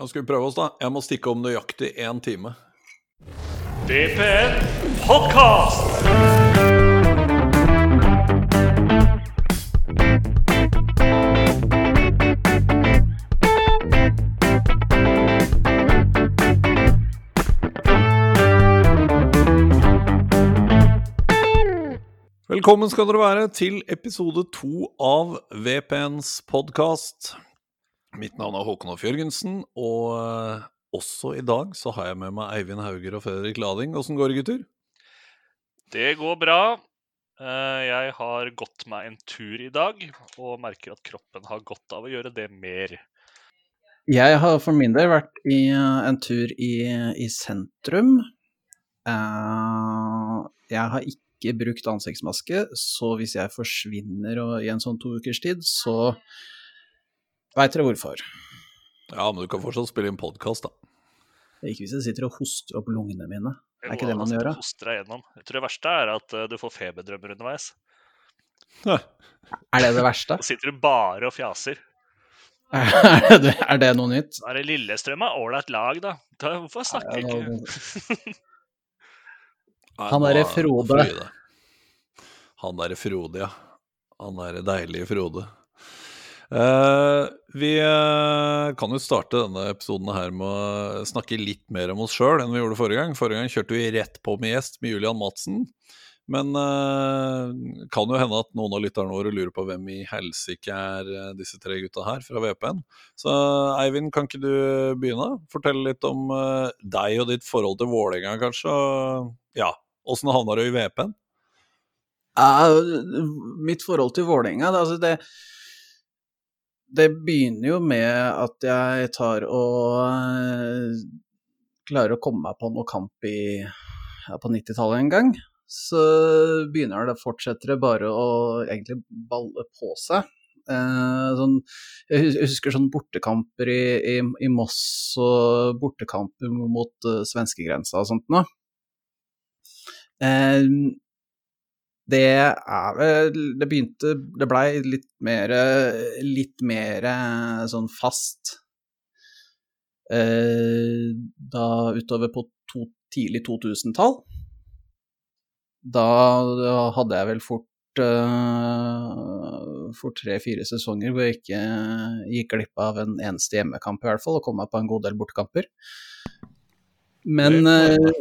Da skal vi prøve oss, da. Jeg må stikke om nøyaktig én time. DPN Podcast! Velkommen skal dere være til episode to av VPNs podkast. Mitt navn er Håkon Hoff Jørgensen, og eh, også i dag så har jeg med meg Eivind Hauger og Fredrik Lading. Åssen går det, gutter? Det går bra. Eh, Jeg har gått meg en tur i dag, og merker at kroppen har godt av å gjøre det mer. Jeg har for min del vært i eh, en tur i, i sentrum. Eh, jeg har ikke brukt ansiktsmaske, så hvis jeg forsvinner i en sånn to ukers tid, så veit dere hvorfor. Ja, men du kan fortsatt spille inn podkast, da. Ikke hvis jeg sitter og hoster opp lungene mine. Det Er ikke det man gjør, da? Jeg tror det verste er at eh, du får feberdrømmer underveis. Er det det verste? Da sitter du bare og fjaser. er, det, er det noe nytt? Da er det Lillestrøm er ålreit lag, da. da. Hvorfor snakker jeg ikke Han derre er- Frode. Han derre Frode, ja. Han derre deilige Frode. Eh, vi uh, kan jo starte denne episoden her med å snakke litt mer om oss sjøl enn vi gjorde forrige gang. Forrige gang kjørte vi rett på med gjest med Julian Madsen. Men uh, kan jo hende at noen av lytterne våre lurer på hvem i helsike er disse tre gutta her fra VPN. Så Eivind, kan ikke du begynne? Fortelle litt om deg og ditt forhold til Vålerenga, kanskje? Og, ja, åssen havna du i VPN? Mitt forhold til Vålerenga, altså det Det begynner jo med at jeg tar og eh, klarer å komme meg på noe kamp i, ja, på 90-tallet en gang. Så begynner det, fortsetter det bare å egentlig balle på seg. Eh, sånn, jeg husker sånn bortekamper i, i, i Moss og bortekamper mot uh, svenskegrensa og sånt noe. Eh, det er vel Det begynte Det blei litt mer Litt mer sånn fast eh, da utover på to, tidlig 2000-tall. Da, da hadde jeg vel fort eh, for tre-fire sesonger hvor jeg ikke gikk glipp av en eneste hjemmekamp, i hvert fall, og kom meg på en god del bortekamper. Men eh,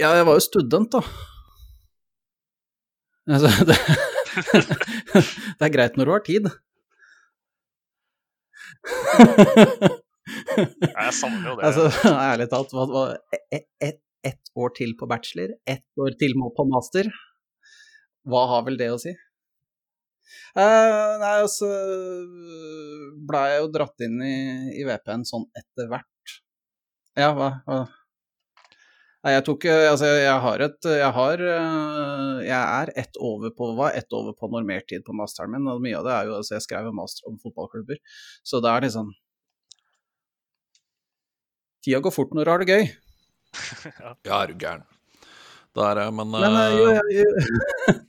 Ja, jeg var jo student, da. Altså, det, det er greit når du har tid. Jeg savner jo det. altså, ærlig talt, hva, hva, ett et, ett år til på bachelor, ett år til på master. Hva har vel det å si? Uh, nei, altså blei jeg jo dratt inn i, i VPN sånn etter hvert. Ja, hva, hva? Nei, jeg tok eh, Altså, jeg har et Jeg har eh, Jeg er ett over på hva? ett over på normert tid på masteren min, og mye av det er jo Altså, jeg skrev en master om fotballklubber, så det er liksom Tida går fort når du har det gøy. Ja, er du gæren. Det er jeg, men, Men uh... jo, jeg, jo.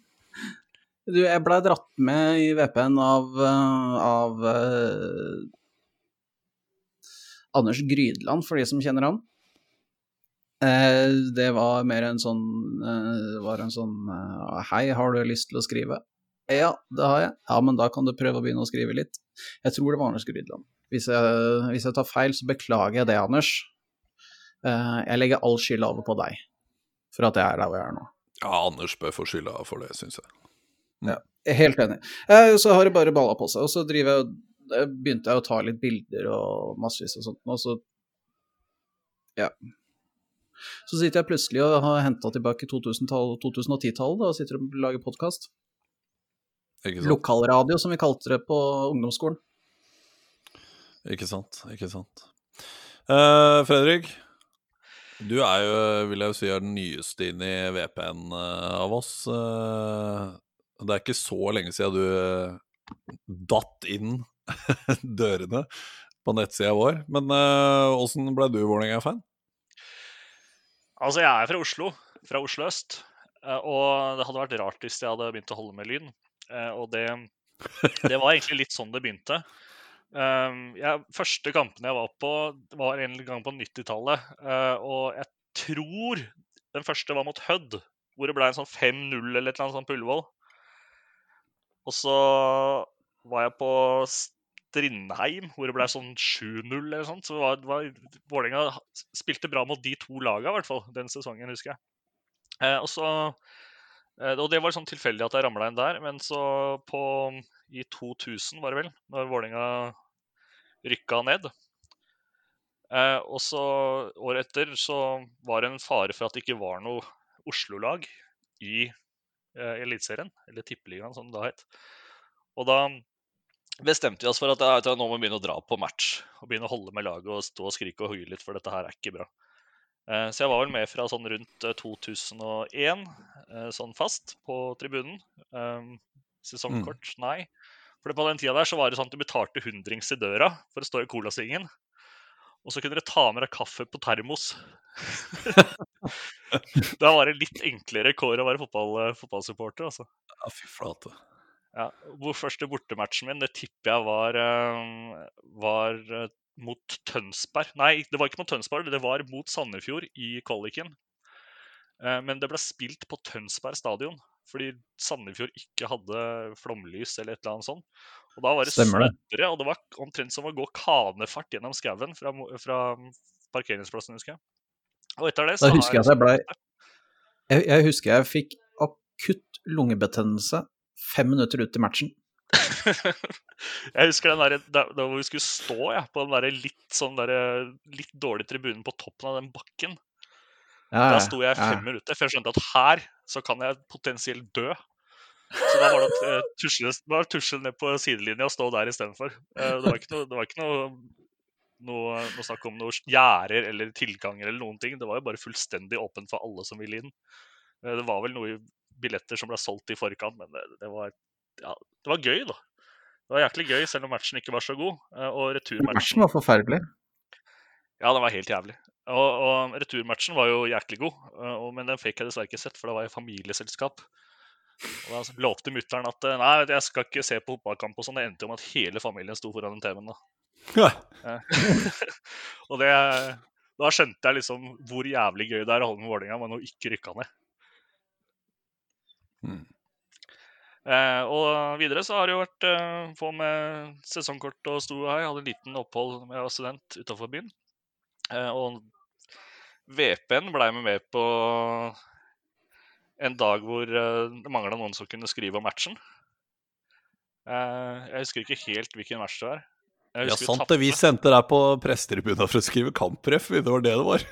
Du, jeg blei dratt med i VPN av, av uh, Anders Grydland, for de som kjenner han. Eh, det var mer en sånn eh, Det var en sånn eh, Hei, har du lyst til å skrive? Ja, det har jeg. Ja, men da kan du prøve å begynne å skrive litt. Jeg tror det var Anders Grydland. Hvis jeg, hvis jeg tar feil, så beklager jeg det, Anders. Eh, jeg legger all skylda over på deg for at jeg er der hvor jeg er nå. ja, Anders bør få skylda for det, syns jeg. Er Helt enig. Eh, så har det bare balla på seg. Og så driver jeg, eh, begynte jeg å ta litt bilder og massevis og sånt. Og så ja. Så sitter jeg plutselig og har henta tilbake 2000-tall- 2010-tallet og sitter og lager podkast. Lokalradio, som vi kalte det på ungdomsskolen. Ikke sant. Ikke sant. Uh, Fredrik, du er jo, vil jeg jo si, er den nyeste inn i VPN eh, av oss. Uh, det er ikke så lenge siden du datt inn dørene på nettsida vår. Men åssen ble du Vålerenga-fan? Altså, jeg er fra Oslo, fra Oslo øst. eh, Og det hadde vært rart hvis jeg hadde begynt å holde med Lyn. Eh, Og det, det var egentlig litt sånn det begynte. Um, jeg, første kampen jeg var på, var en gang på 90-tallet. Uh, og jeg tror den første var mot Hødd, hvor det ble en sånn 5-0 eller et eller annet sånt på Ullevål. Og så var jeg på Strindheim, hvor det ble sånn 7-0 eller sånt. Så var, var, Vålerenga spilte bra mot de to lagene, i hvert fall, den sesongen, husker jeg. Eh, og, så, eh, og det var sånn tilfeldig at jeg ramla inn der. Men så på, i 2000, var det vel, når Vålerenga rykka ned eh, Og så året etter så var det en fare for at det ikke var noe Oslo-lag i eh, Eliteserien, eller Tippeligaen som det da het. Og da bestemte vi oss for at ja, nå må vi begynne å dra på match. Og begynne å holde med laget og stå og skrike og hoie litt, for dette her er ikke bra. Eh, så jeg var vel med fra sånn rundt 2001, eh, eh, sånn fast, på tribunen. Sesongkort, mm. nei. For på den tida der så var det sånn at du betalte hundrings i døra for å stå i colasvingen. Og så kunne dere ta med deg kaffe på termos. da var det litt enklere kår å være fotball, fotballsupporter, altså. Ja, fy flate. Ja, hvor første bortematchen min, det tipper jeg var, eh, var eh, mot Tønsberg. Nei, det var ikke mot Tønsberg, det var mot Sandefjord i kvaliken. Eh, men det ble spilt på Tønsberg stadion fordi Sandefjord ikke hadde flomlys eller et eller annet sånt. Og da var det slåttere, og det var omtrent som å gå kanefart gjennom skauen fra, fra, parkeringsplassen, husker jeg. Og etter det så da husker jeg at jeg blei jeg, jeg husker jeg fikk akutt lungebetennelse fem minutter ut i matchen. jeg husker den der, da, da vi skulle stå ja, på den der litt, sånn der, litt dårlige tribunen på toppen av den bakken. Ja, da sto jeg fem ja. minutter, for jeg skjønte at her så kan jeg potensielt dø. Så da var det å uh, tusle, tusle, ned på sidelinja og stå der istedenfor. Uh, det var ikke noe, det var ikke noe, noe, noe snakk om noe gjerder eller tilganger eller noen ting. Det var jo bare fullstendig åpent for alle som ville inn. Uh, det var vel noe billetter som ble solgt i forkant, men det, det, var, ja, det var gøy, da. Det var jæklig gøy, selv om matchen ikke var så god. Eh, og returmatchen Matchen var forferdelig. Ja, den var helt jævlig. Og, og returmatchen var jo jæklig god, eh, og, men den fikk jeg dessverre ikke sett, for det var i familieselskap. Og Da lovte mutter'n at eh, nei, jeg skal ikke se på fotballkamp. og sånn. Det endte jo med at hele familien sto foran den TV-en. da. Ja. og det, da skjønte jeg liksom hvor jævlig gøy det er å holde med Vålerenga, men å ikke rykke ned. Mm. Eh, og videre så har det jo vært eh, få med sesongkort og sto her. Jeg hadde en liten opphold med jeg var student utafor byen. Eh, og VP-en blei med med på en dag hvor eh, det mangla noen som kunne skrive om matchen. Eh, jeg husker ikke helt hvilken match det var. Ja, sant det. Vi sendte deg på prestetribunen for å skrive kampref. Det var det det var.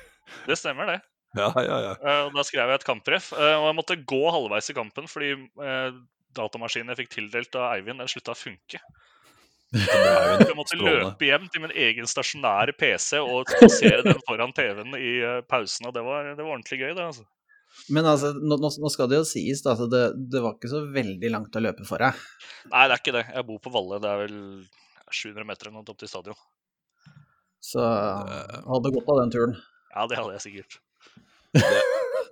Det stemmer, det. Ja, ja, ja. Og da skrev jeg et kampref. Uh, og jeg måtte gå halvveis i kampen fordi uh, datamaskinen jeg fikk tildelt av Eivind, den slutta å funke. Jeg måtte løpe hjem til min egen stasjonære PC og plassere den foran TV-en i pausen. Og det var, det var, ordentlig gøy, det. altså. Men altså, nå, nå skal det jo sies da, at det, det, var ikke så veldig langt å løpe for deg? Nei, det er ikke det. Jeg bor på Valle. Det er vel 700 meter eller noe opp til stadion. Så hadde gått av den turen? Ja, det hadde jeg sikkert. Det,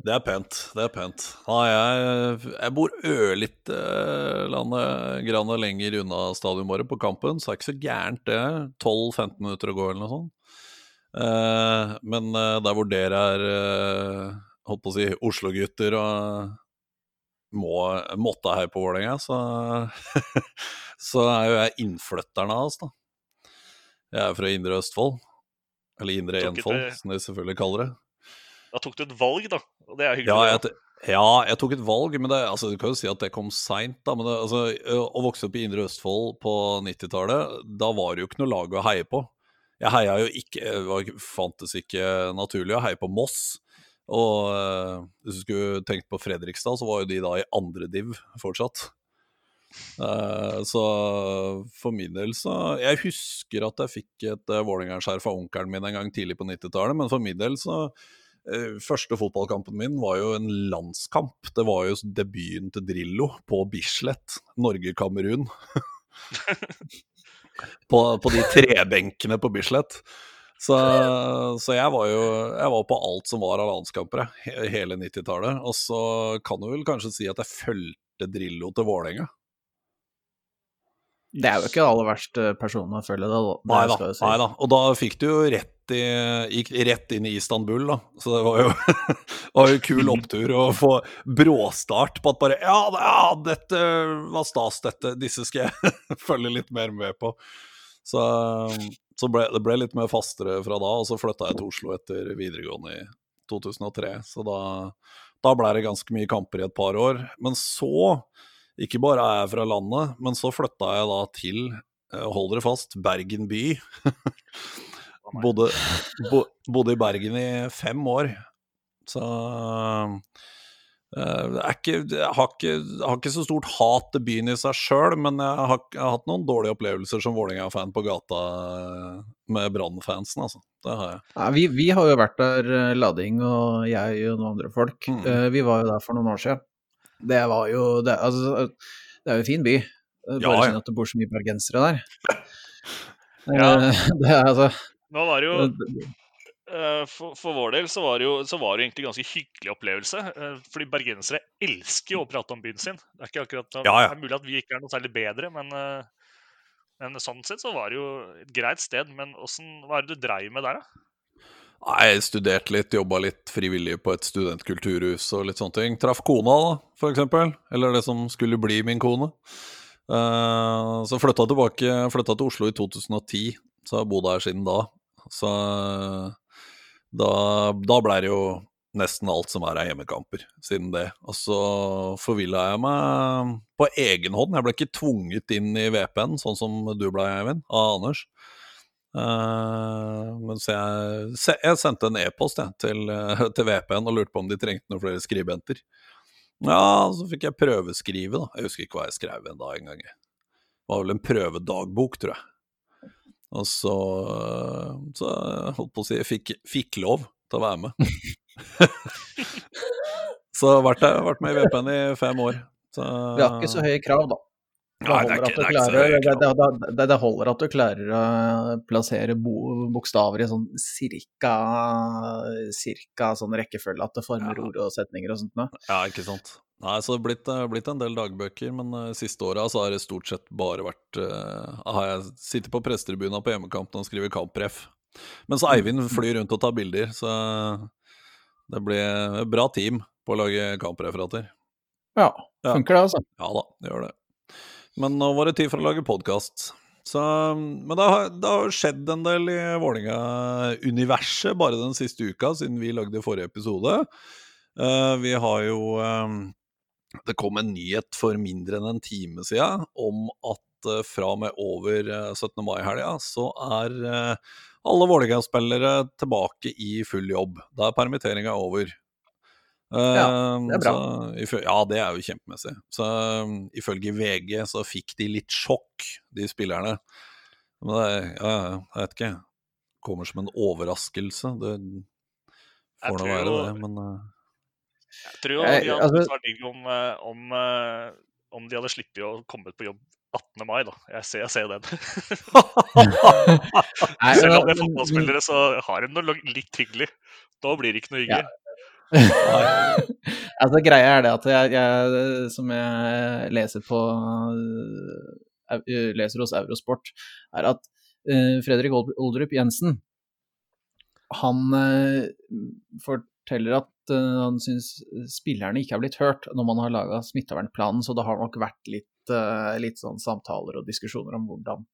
det, er pent. Det er pent. Nei, jeg, jeg bor ørlite eh, landet grann lenger unna stadionet vårt på kampen, så det er ikke så gærent, det. 12-15 minutter å gå, eller noe sånt. Eh, men eh, der hvor dere er eh, holdt på å si Oslo-gutter og må, måtte her på Vålerenga, så, så er jo jeg innflytteren av oss, da. Jeg er fra Indre Østfold. Eller Indre Enfold, som de selvfølgelig kaller det. Da tok du et valg, da. Og det er hyggelig. Ja, jeg, ja, jeg tok et valg, men det, altså, du kan jo si at det kom seint. Altså, å vokse opp i Indre Østfold på 90-tallet, da var det jo ikke noe lag å heie på. Jeg heia jo ikke Det fantes ikke naturlig å heie på Moss. Og uh, hvis du skulle tenkt på Fredrikstad, så var jo de da i andre div fortsatt. Uh, så for min del så Jeg husker at jeg fikk et uh, Vålerenga-skjerf av onkelen min en gang tidlig på 90-tallet, men for min del så første fotballkampen min var jo en landskamp. Det var jo debuten til Drillo på Bislett, Norge-Kamerun. på, på, de trebenkene på Bislett. Så, så, jeg var jo jeg var på alt som var av landskamper hele 90-tallet. Og så kan du vel kanskje si at jeg fulgte Drillo til Vålerenga. Det er jo ikke aller verste personen å følge det, Nei da, nei da. Og da fikk du jo rett, i, gikk rett inn i Istanbul, da. Så det var jo, var jo kul opptur å få bråstart på at bare Ja, ja dette var stas, dette. Disse skal jeg følge litt mer med på. Så, så ble, det ble litt mer fastere fra da, og så flytta jeg til Oslo etter videregående i 2003. Så da, da ble det ganske mye kamper i et par år. Men så, ikke bare er jeg fra landet, men så flytta jeg da til, eh, hold dere fast, Bergen by. bodde, bo, bodde i Bergen i fem år. Så eh, ikke, jeg, har ikke, jeg har ikke så stort hat til byen i seg sjøl, men jeg har, jeg har hatt noen dårlige opplevelser som Vålerenga-fan på gata eh, med Brann-fansen, altså. Det har jeg. Ja, vi, vi har jo vært der, eh, Lading og jeg og noen andre folk. Mm. Vi var jo der for noen år siden. Det var jo Det, altså, det er jo en fin by. Er Ja, Bare ja. synd at det bor så mye bergensere der. Ja. Det er altså Nå var det jo Eh, For, for vår del så var, det jo, så var det egentlig en ganske hyggelig opplevelse. eh, Fordi bergensere elsker jo å prate om byen sin. Det er ikke akkurat Ja, ja. Det er mulig at vi ikke er noe særlig bedre, men, eh, men sånn sett så var det jo et greit sted. Men hvordan, hva er det du dreiv med der, da? Nei, studerte litt, jobba litt frivillig på et studentkulturhus og litt sånne ting. Traff kona, da, for eksempel. Eller det som skulle bli min kone. Uh, så flytta tilbake, flytta til Oslo i 2010, så jeg har bodd her siden da. Så eh, da, da ble det jo nesten alt som er av hjemmekamper siden det. Og så forvilla jeg meg på egen hånd. Jeg ble ikke tvunget inn i VPN, sånn som du ble, Eivind, av Anders. Uh, mens jeg, jeg sendte en e-post til, eh, til VPN og lurte på om de trengte noen flere skribenter. Ja, så fikk jeg prøveskrive, da. Jeg husker ikke hva jeg skrev en dag engang. Det var vel en prøvedagbok, tror jeg. Og så, så holdt på å si jeg fikk, fikk lov til å være med. så vært, jeg, vært med i VPN i fem år. Så, Vi har ikke så høye krav, da. Det er holder, at du er klarer, å plassere bo, bokstaver i sånn cirka, cirka sånn rekkefølge at det former Ja. ord og setninger og sånt. noe. Ja, ikke sant. Nei, så det har blitt, eh, blitt en del dagbøker, men uh, siste åra så har det stort sett bare vært uh, Har jeg sittet på prestetribunen på hjemmekampen og skrevet kampref. Mens Eivind flyr rundt og tar bilder, så det blir et bra team på å lage kampreferater. Ja, funker det, altså. Ja da, det gjør det. Men nå var det tid for å lage podkast. Men det har, det har skjedd en del i Vålerenga-universet bare den siste uka, siden vi lagde forrige episode. Vi har jo Det kom en nyhet for mindre enn en time siden om at eh, fra og med over eh, 17. mai-helga så er eh, alle Vålerenga-spillere tilbake i full jobb. Da er permitteringa over. Ja, det er bra. Så, ja, det er jo kjempemessig. Så ifølge VG så fikk de litt sjokk, de spillerne. Men det, er- ja, jeg vet ikke. Kommer som en overraskelse. Det får nå være det, men Jeg tror jo de hadde altså- vært digg om, eh, om, eh, om de hadde sluppet å komme på jobb 18. mai, da. Jeg ser, jeg ser den. Selv om de er fotballspillere, så har de noe litt hyggelig. Da blir det ikke noe hyggelig. altså, greia er det at jeg, jeg som jeg leser på leser hos Eurosport, er at uh, Fredrik Oldrup Jensen han uh, forteller at eh, han syns spillerne ikke er blitt hørt når man har laga smittevernplanen, så det har nok vært litt, eh, litt sånn samtaler og diskusjoner om hvordan,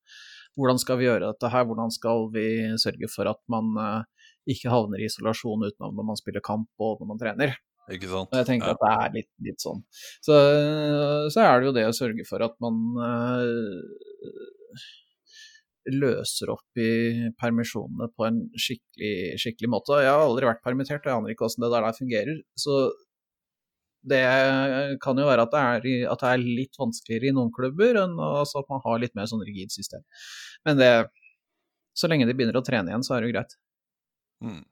hvordan skal vi gjøre dette her, hvordan skal vi sørge for at man eh, ikke havner i isolasjon utenom når man spiller kamp og når man trener. ikke sant? Jeg tenker Ja. at det er litt, litt sånn. Så, så er det jo det å sørge for at man løser opp i permisjonene på en skikkelig, skikkelig måte. Jeg har aldri vært permittert, og jeg aner ikke hvordan det der fungerer. Så det kan jo være at det er, at det er litt vanskeligere i noen klubber, enn altså at man har litt mer sånn rigid system. Men det, så lenge de begynner å trene igjen, så er det jo greit. Mm.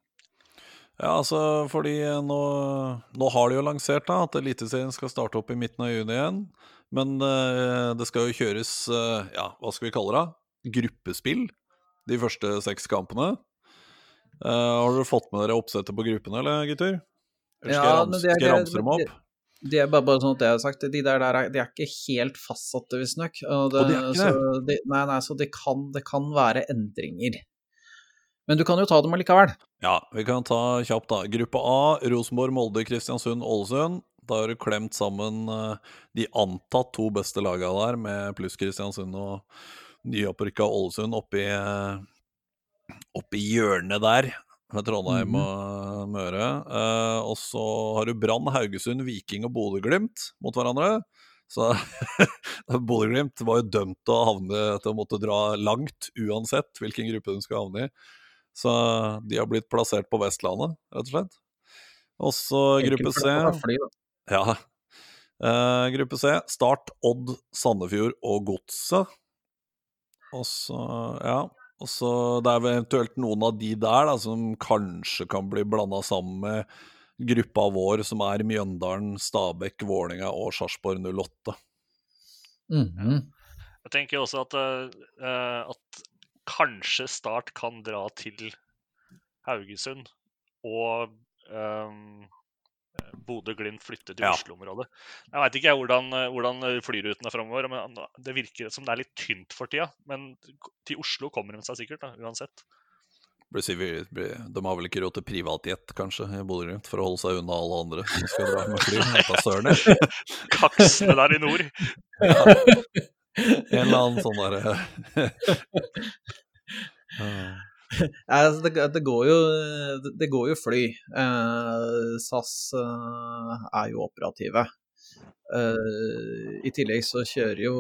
Ja, altså, fordi nå, nå har de jo lansert da, at Eliteserien skal starte opp i midten av juni igjen. Men eh, det skal jo kjøres, eh, ja, hva skal vi kalle det? Gruppespill de første seks kampene. Uh, har dere fått med dere oppsettet på gruppene, eller gutter? Eller skal, Ja, jeg, rams, det er- skal jeg ramse dem det- opp? De er bare, bare sånn at jeg har sagt, de der, der er, de er ikke helt fastsatte, visstnok. Og, Og de er ikke så de, nei, nei, så det kan, det kan være endringer. Men du kan jo ta dem allikevel. Ja, vi kan ta kjapt, da. Gruppe A, Rosenborg, Molde, Kristiansund, Ålesund. Da har du klemt sammen eh, de antatt to beste lagene der, med pluss Kristiansund og nyopprykka Ålesund oppi, eh, oppi hjørnet der. Med Trondheim Mhm. og Møre. Eh, og så har du Brann, Haugesund, Viking og Bodø-Glimt mot hverandre. Så Bodø-Glimt var jo dømt til å havne til å måtte dra langt, uansett hvilken gruppe de skal havne i. Så de har blitt plassert på Vestlandet, rett og slett. Og så gruppe C. fly. Ja. Uh, gruppe C. Start, Odd, Sandefjord og Godset. Og så, ja. Og så det er vel eventuelt noen av de der da, som kanskje kan bli blanda sammen med gruppa vår, som er Mjøndalen, Stabekk, Vålinga og Sarpsborg 08. Mhm. Jeg tenker også at, uh, at kanskje Start kan dra til Haugesund, og um, Bodø-Glimt flytte til Ja. Oslo-området. Jeg veit ikke hvordan, eh, hvordan flyruten er framover, men det virker som det er litt tynt for tida. Men til Oslo kommer de seg sikkert, da, uansett. De har vel ikke råd til privatjet, kanskje, i Bodø-Glimt, for å holde seg unna alle andre som skal dra med fly. Kaksene der i nord. En eller annen sånn derre Ja, altså, det, det, går jo, det, går jo fly. Eh, SAS eh, er jo operative. Eh, I tillegg så kjører jo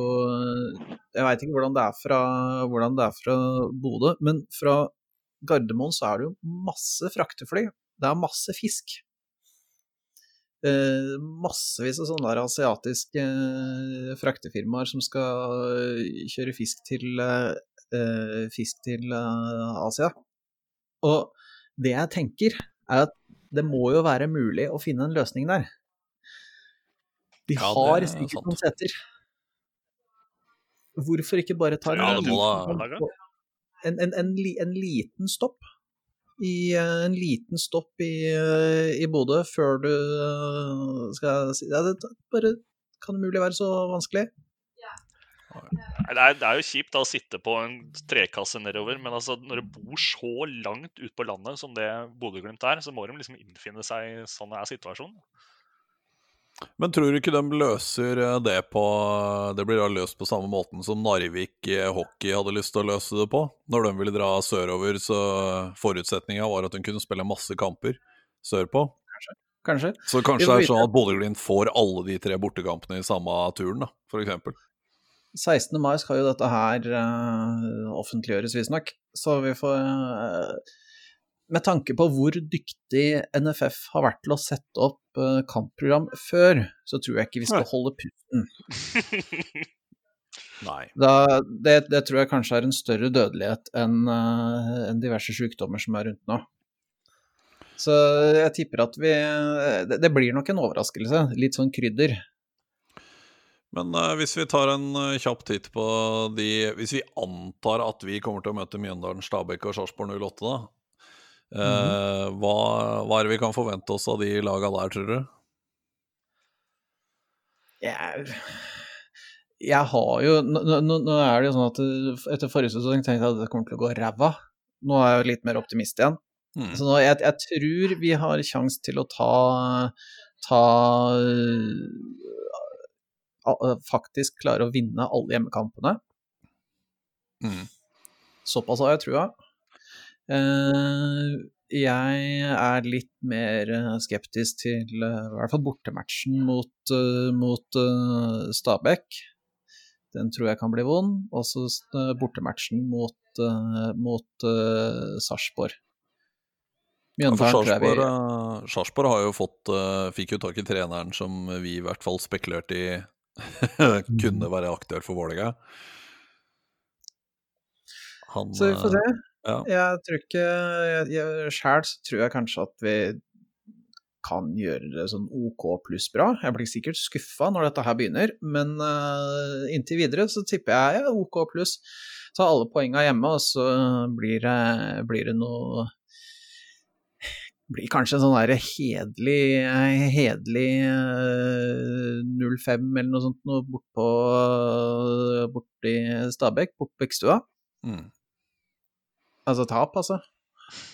Jeg veit ikke hvordan det er fra, hvordan fra Bodø, men fra Gardermoen så er det jo masse fraktefly. Det er masse fisk. Eh, massevis av sånne asiatiske eh, fraktefirmaer som skal kjøre fisk til eh, eh, fisk til eh, Asia. Og det jeg tenker, er at det må jo være mulig å finne en løsning der. De Ja, har ikke sikkert noen seter. Hvorfor ikke bare ta en, Ja, en, en, en, en liten stopp? I, eh, en liten stopp i, eh, i Bodø før du eh, skal si ja, det, bare, Kan det mulig være så vanskelig? Det er, det er jo kjipt da å sitte på en trekasse nedover, men altså, når du bor så langt ut på landet som det Bodø-Glimt er, så må de liksom innfinne seg sånn er situasjonen. Men tror du ikke de løser eh, det på Det blir da løst på samme måten som Narvik eh, hockey hadde lyst til å løse det på? Når de ville dra sørover, så forutsetninga var at de kunne spille masse kamper sørpå. Kanskje? Så kanskje det er sånn at Bodø-Glimt får alle de tre bortekampene i samme turen, da, for eksempel. 16. mai skal jo dette her uh, offentliggjøres, visstnok. Så vi får uh, Med tanke på hvor dyktig NFF har vært til å sette opp uh, kampprogram før, så tror jeg ikke vi skal holde pusten. Nei. Da, det, det tror jeg kanskje er en større dødelighet enn uh, en diverse sykdommer som er rundt nå. Så jeg tipper at vi Det, det blir nok en overraskelse. Litt sånn krydder. Men uh, hvis vi tar en uh, kjapp titt på de Hvis vi antar at vi kommer til å møte Mjøndalen, Stabæk og Sarpsborg 08, da. eh, hva, hva er det vi kan forvente oss av de laga der, tror du? Jeg, jeg har jo nå, nå, nå er det jo sånn at uh, etter forrige sesong tenkte jeg at det kommer til å gå ræva. Nå er jeg jo litt mer optimist igjen. Mm. Så nå, jeg, jeg tror vi har sjanse til å ta, ta uh, Faktisk klarer å vinne alle hjemmekampene. Mm. Såpass har jeg trua. Eh, jeg er litt mer eh, skeptisk til eh, i hvert fall bortematchen mot, eh, mot eh, Stabæk. Den tror jeg kan bli vond. Og så eh, bortematchen mot, eh, mot Sarpsborg. Sarpsborg. Ja, eh, har jo fått eh, Fikk jo tak i treneren som vi i hvert fall spekulerte i kunne være aktuell for Vålerenga. Så vi får se. eh, ja. Jeg tror ikke Sjæl så tror jeg kanskje at vi kan gjøre det sånn OK pluss bra. Jeg blir sikkert skuffa når dette her begynner, men uh, inntil videre så tipper jeg ja, OK pluss. Ta alle poenga hjemme, og så blir det, blir det noe blir kanskje en sånn der hederlig, hederlig eh, 0-5 eller noe sånt noe bortpå borti Stabekk, bort på Ekkstua. Mm. Altså tap, altså.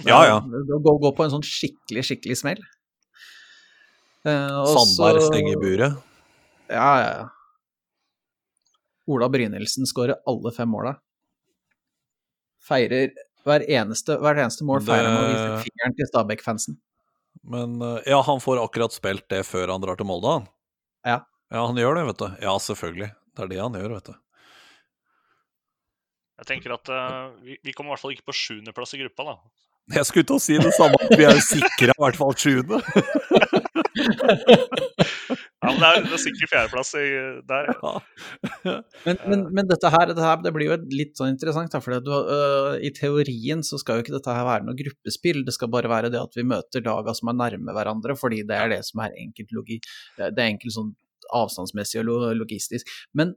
Ja, ja. Gå, gå på en sånn skikkelig, skikkelig smell. Eh, Sandberg stenger buret. Ja, ja, ja. Ola Brynildsen skårer alle fem måla. Feirer hver eneste, hver eneste mål feirer han med å vise fingeren til Stabæk-fansen. Men eh, ja, han får akkurat spilt det før han drar til Molde, han. Ja. Ja, han gjør det, vet du. Ja, selvfølgelig. Det er det han gjør, vet du. Jeg tenker at uh, vi, vi kommer i hvert fall ikke på sjuendeplass i gruppa, da. Jeg skulle til å si det samme, vi er jo sikra i hvert fall sjuende. Ja, men det er, det er sikkert fjerdeplass i, der. Ja. Men, men, men dette her, dette her det blir jo litt sånn interessant, da, uh, i teorien så skal jo ikke dette her være noe gruppespill. Det skal bare være det at vi møter laga som er nærme hverandre, fordi det er det som er enkelt logi, det er enkelt sånn avstandsmessig og logistisk. Men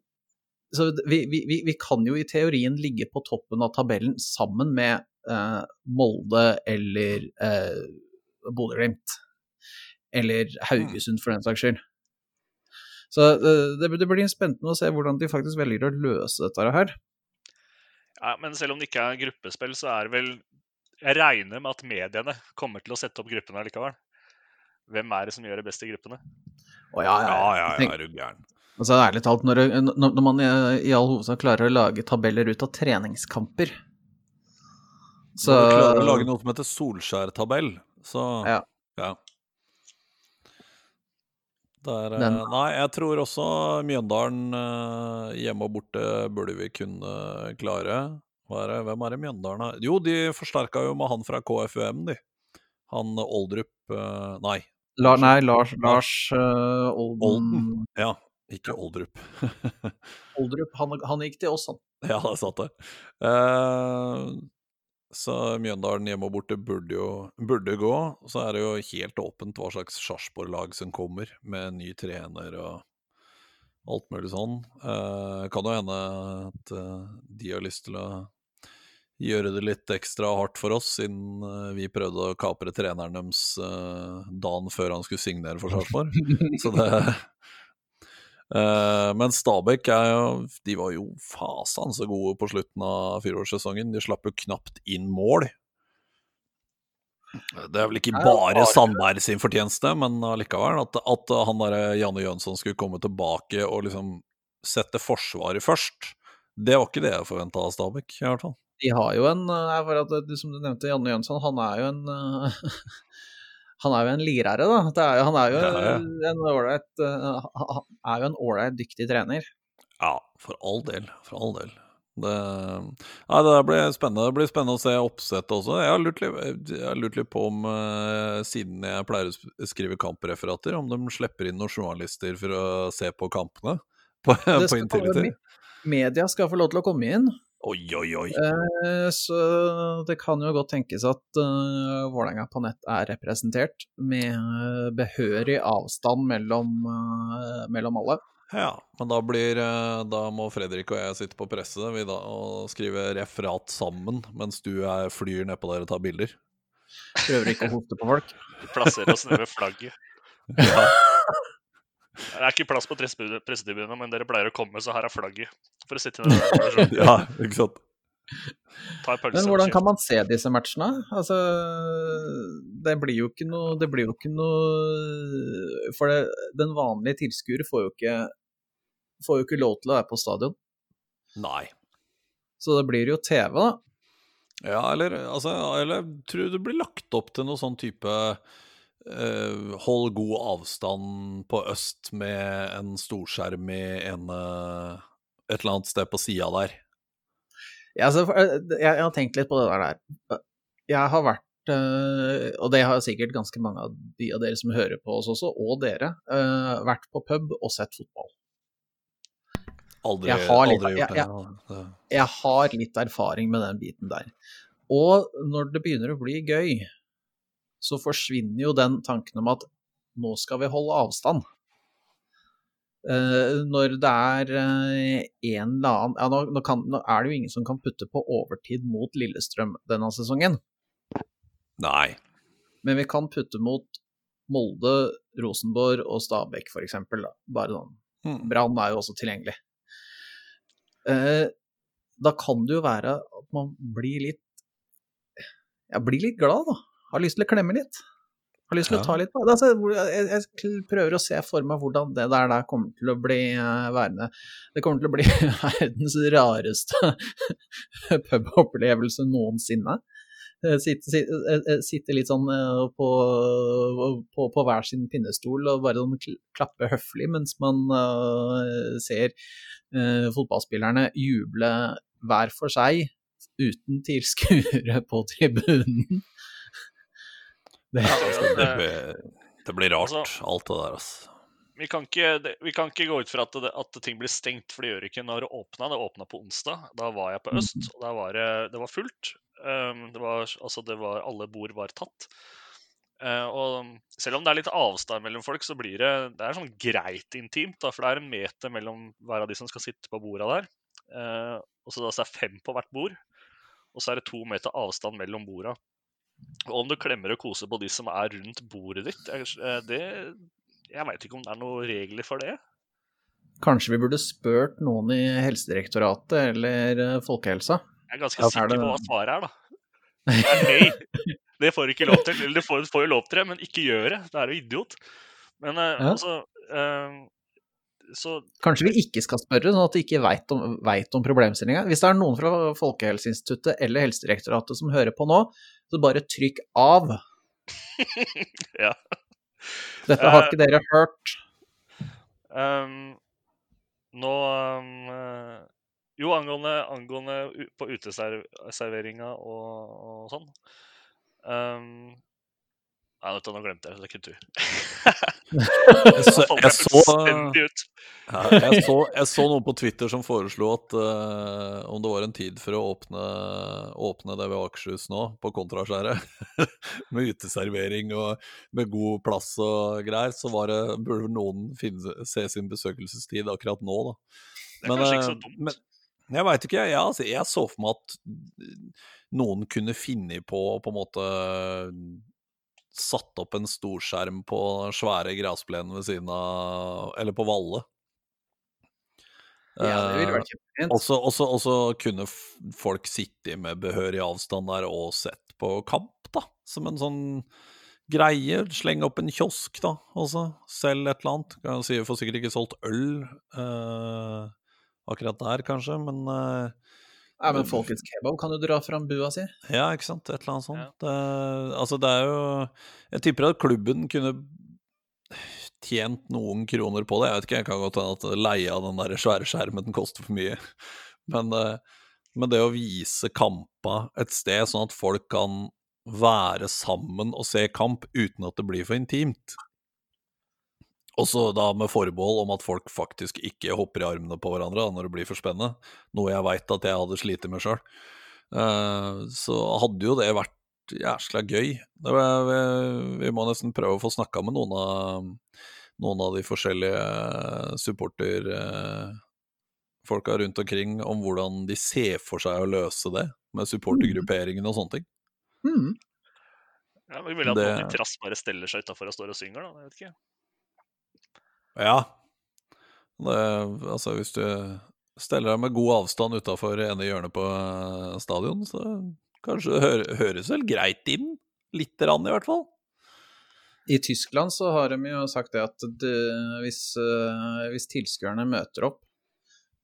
så vi, vi, vi, vi kan jo i teorien ligge på toppen av tabellen sammen med eh, Molde eller eh, Bodø-Glimt. Eller Haugesund, for den saks skyld. Så det, det blir spennende å se hvordan de faktisk velger å løse dette her. Ja, men selv om det ikke er gruppespill, så er det vel Jeg regner med at mediene kommer til å sette opp gruppene likevel. Hvem er det som gjør det best i gruppene? Å, ja, Ja, ja, Tenk- ja, er du gæren. Altså, ærlig talt, når når man i, i all hovedsak klarer å lage tabeller ut av treningskamper Så Når du klarer å lage noe som heter Solskjær-tabell, så Ja. ja. Det er, eh, nei, jeg tror også Mjøndalen eh, hjemme og borte burde vi kunne klare. Er? Hvem er det Mjøndalen har Jo, de forsterka jo med han fra KFUM, de. Han Oldrup eh, Nei, La, Nei, Lars, Lars uh, Olden, Olden. ja. Ikke Oldrup. Oldrup, han, han gikk til oss, han. Ja, det satt det. Eh, så Mjøndalen hjemme og borte burde jo burde gå. Så er det jo helt åpent hva slags Sarpsborg-lag som kommer, med ny trener og alt mulig sånn. Eh, kan jo hende at eh, de har lyst til å gjøre det litt ekstra hardt for oss, siden eh, vi prøvde å kapre treneren deres eh, dagen før han skulle signere for Sarpsborg. Så det Eh, men Stabæk De var jo fasan så gode på slutten av fireårssesongen. De slapp jo knapt inn mål. Det er vel ikke bare Sandberg sin fortjeneste, men allikevel. At, at han der Janne Jønsson skulle komme tilbake og liksom sette Forsvaret først, det var ikke det jeg forventa av Stabæk, i hvert fall. De har jo en eh, for at, Som du nevnte, Janne Jønsson, han er jo en eh, Han er jo en lirære, da. Det er, han er jo Ja, ja. en ålreit er jo en ålreit dyktig trener. Ja, for all del. For all del. Det, ja, det blir spennende. Det blir spennende å se oppsettet også. Jeg har lurt litt, jeg har lurt litt på om, eh, siden jeg pleier å skrive kampreferater, om de slipper inn noen journalister for å se på kampene på, på skal Intility. Media skal få lov til å komme inn. Oi, oi, oi. Eh, Så det kan jo godt tenkes at uh, Vålerenga på nett er representert med eh, behørig avstand mellom, mellom alle. Ja, men da blir Da må Fredrik og jeg sitte på presse da, og skrive referat sammen, mens du er, flyr nedpå der og tar bilder. Prøver ikke å hoste på folk. Plasserer oss nede ved flagget. Ja, Det er ikke plass på presse- pressetribunen, men dere pleier å komme, så her er flagget. For å sitte i der. ja ikke sant. Ta en pølse Men hvordan kan man se disse matchene? Altså, det blir jo ikke noe Det blir jo ikke noe For det, den vanlige tilskuer får jo ikke Får jo ikke lov til å være på stadion. Nei. Så det blir jo TV, da. Ja, eller, altså, eller tror du det blir lagt opp til noe sånn type eh, Hold god avstand på øst med en storskjerm i ene Et eller annet sted på sida der. Ja, altså, eh, jeg, jeg har tenkt litt på det der. Jeg har vært uh, og det har sikkert ganske mange av de av dere som hører på oss også, og dere, uh, vært på pub og sett fotball. Aldri, Jeg har litt- aldri gjort jeg- det. det. Jeg har litt erfaring med den biten der. Og når det begynner å bli gøy, så forsvinner jo den tanken om at nå skal vi holde avstand. Uh, når det er uh, en eller annen ja, nå, nå, kan, nå er det jo ingen som kan putte på overtid mot Lillestrøm denne sesongen. Nei. Men vi kan putte mot Molde, Rosenborg og Stabæk, eksempel. Bare sånn. Mm. Brann er jo også tilgjengelig. Uh, da kan det jo være at man blir litt Ja, blir litt glad, da. Har lyst til å klemme litt. Har lyst til Ja. å ta litt på altså, jeg, jeg prøver å se for meg hvordan det der, der kommer til å bli eh, værende. Det kommer til å bli verdens rareste pubopplevelse noensinne. Eh, Sitte, sitte, eh, sitte litt sånn på, på, på hver sin pinnestol og bare sånn klappe høflig mens man ser fotballspillerne juble hver for seg uten tilskuere på tribunen. Det, Ja, altså, det, det- blir, det blir rart, Altså- alt det der, altså. Vi kan, ikke, det- vi kan ikke gå ut fra at, det, at ting blir stengt, for det gjør ikke når det åpna. Det åpna på onsdag. Da var jeg på Øst, og der var det, det var fullt. Um, det var, altså det var, alle bord var tatt. Eh, og selv om det er litt avstand mellom folk, så blir det, det er sånn greit intimt. Da, for det er en meter mellom hver av de som skal sitte på borda der. Eh, og så det er det fem på hvert bord. Og så er det to meter avstand mellom borda. Og om du klemmer og koser på de som er rundt bordet ditt, eh, det, jeg veit ikke om det er noen regler for det. kanskje vi burde spurt noen i Helsedirektoratet eller eh, Folkehelsa. Jeg er ganske Ja, er sikker det- på hva svaret er, da. Det er nei. Det får du ikke lov til. Eller du får, får jo lov til det, men ikke gjør det. Det er jo idiot. Men eh, Ja. altså Så Kanskje vi ikke skal spørre, sånn at de ikke veit om, vet om problemstillinga. Hvis det er noen fra Folkehelseinstituttet eller Helsedirektoratet som hører på nå, så bare trykk av. Ja. Dette har ikke dere hørt. Um, Nå um, Jo, angående, angående på uteserveringa og, og sånn. Um, Nei, du, nå glemte jeg det. Kultur. Jeg så, jeg så, ja, jeg så, jeg så noen på Twitter som foreslo at uh, om det var en tid for å åpne, åpne det ved Akershus nå, på Kontraskjæret, med uteservering og med god plass og greier, så var det, burde noen finne, se sin besøkelsestid akkurat nå, da. Det er kanskje ikke så eh, dumt. men- jeg veit ikke, jeg, altså, jeg så for meg at noen kunne finne på på en måte Satt opp en storskjerm på svære gressplenen ved siden av Eller på Valle. Ja, det ville Eh, vært kjempefint. også, også, også kunne folk sitte med behørig avstand der og sett på kamp, da. Som en sånn greie. Slenge opp en kiosk, da, også. Selg et eller annet. Kan jeg si, Får sikkert ikke solgt øl eh, akkurat der, kanskje, men eh, Ja, men Folkets kebab kan jo dra fram bua si. ja, ikke sant. Et eller annet sånt. Ja. Det, altså, det er jo Jeg tipper at klubben kunne tjent noen kroner på det. Jeg vet ikke, jeg kan godt hende at leie av den der svære skjermen den koster for mye. Men, eh, men det å vise kampa et sted, sånn at folk kan være sammen og se kamp uten at det blir for intimt. Også da med forbehold om at folk faktisk ikke hopper i armene på hverandre da, når det blir for spennende, noe jeg veit at jeg hadde slitt med sjøl. så hadde jo det vært jæsla gøy. Det var, vi, vi må nesten prøve å få snakka med noen av, noen av de forskjellige supporterfolka rundt omkring om hvordan de ser for seg å løse det, med supportergrupperingen og sånne ting. Mm. Ja, vi vil at Det- noen i trass bare steller seg utafor og står og synger, da. Jeg vet ikke. Ja. Det, altså, hvis du steller deg med god avstand utafor ene hjørnet på eh, stadion, så kanskje det hø høres vel greit inn. Lite grann, i hvert fall. I Tyskland så har de jo sagt det at det, hvis, eh, hvis tilskuerne møter opp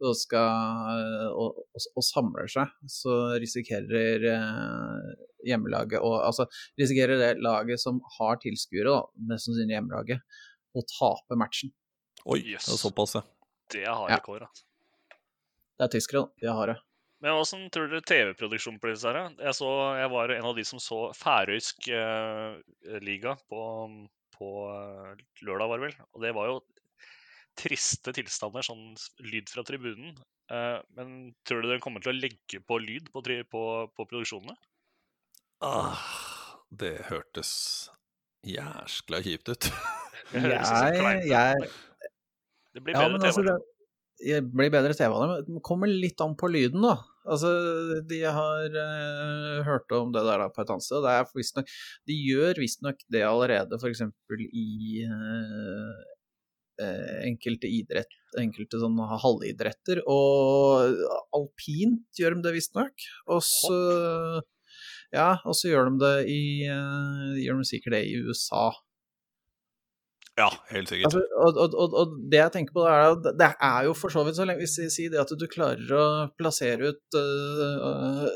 og, skal, eh, og, og, og samler seg, så risikerer hjemmelaget og, Altså risikerer det laget som har tilskuere, da, mest sannsynlig hjemmelaget, å tape matchen. Oi, Yes. det er såpass, ja. Det er harde Ja. kår, altså. Det er tyskere, da. De har harde. Men åssen tror dere TV-produksjon på disse her? Jeg, så, jeg var en av de som så færøysk eh, liga på, på eh, lørdag, var det vel. Og det var jo triste tilstander, sånn lyd fra tribunen. Eh, men tror du de kommer til å legge på lyd på, på, på produksjonene? Ah, det hørtes jæskla kjipt ut. Det høres Jeg, jeg, Det blir bedre ja, altså, det, det blir bedre TV av det. men Det kommer litt an på lyden, da. Altså, de har uh, hørt om det der da, på et annet sted. det er visstnok De gjør visstnok det allerede, f.eks. i uh, enkelte idrett, enkelte sånne halvidretter. Og alpint gjør de det visstnok. Og så Ja, og så gjør de det i Gjør de sikkert det i USA. Ja, helt sikkert. Altså, og, og, og, og, det jeg tenker på, er at det er jo for så vidt så lenge Hvis vi sier det at du klarer å plassere ut uh,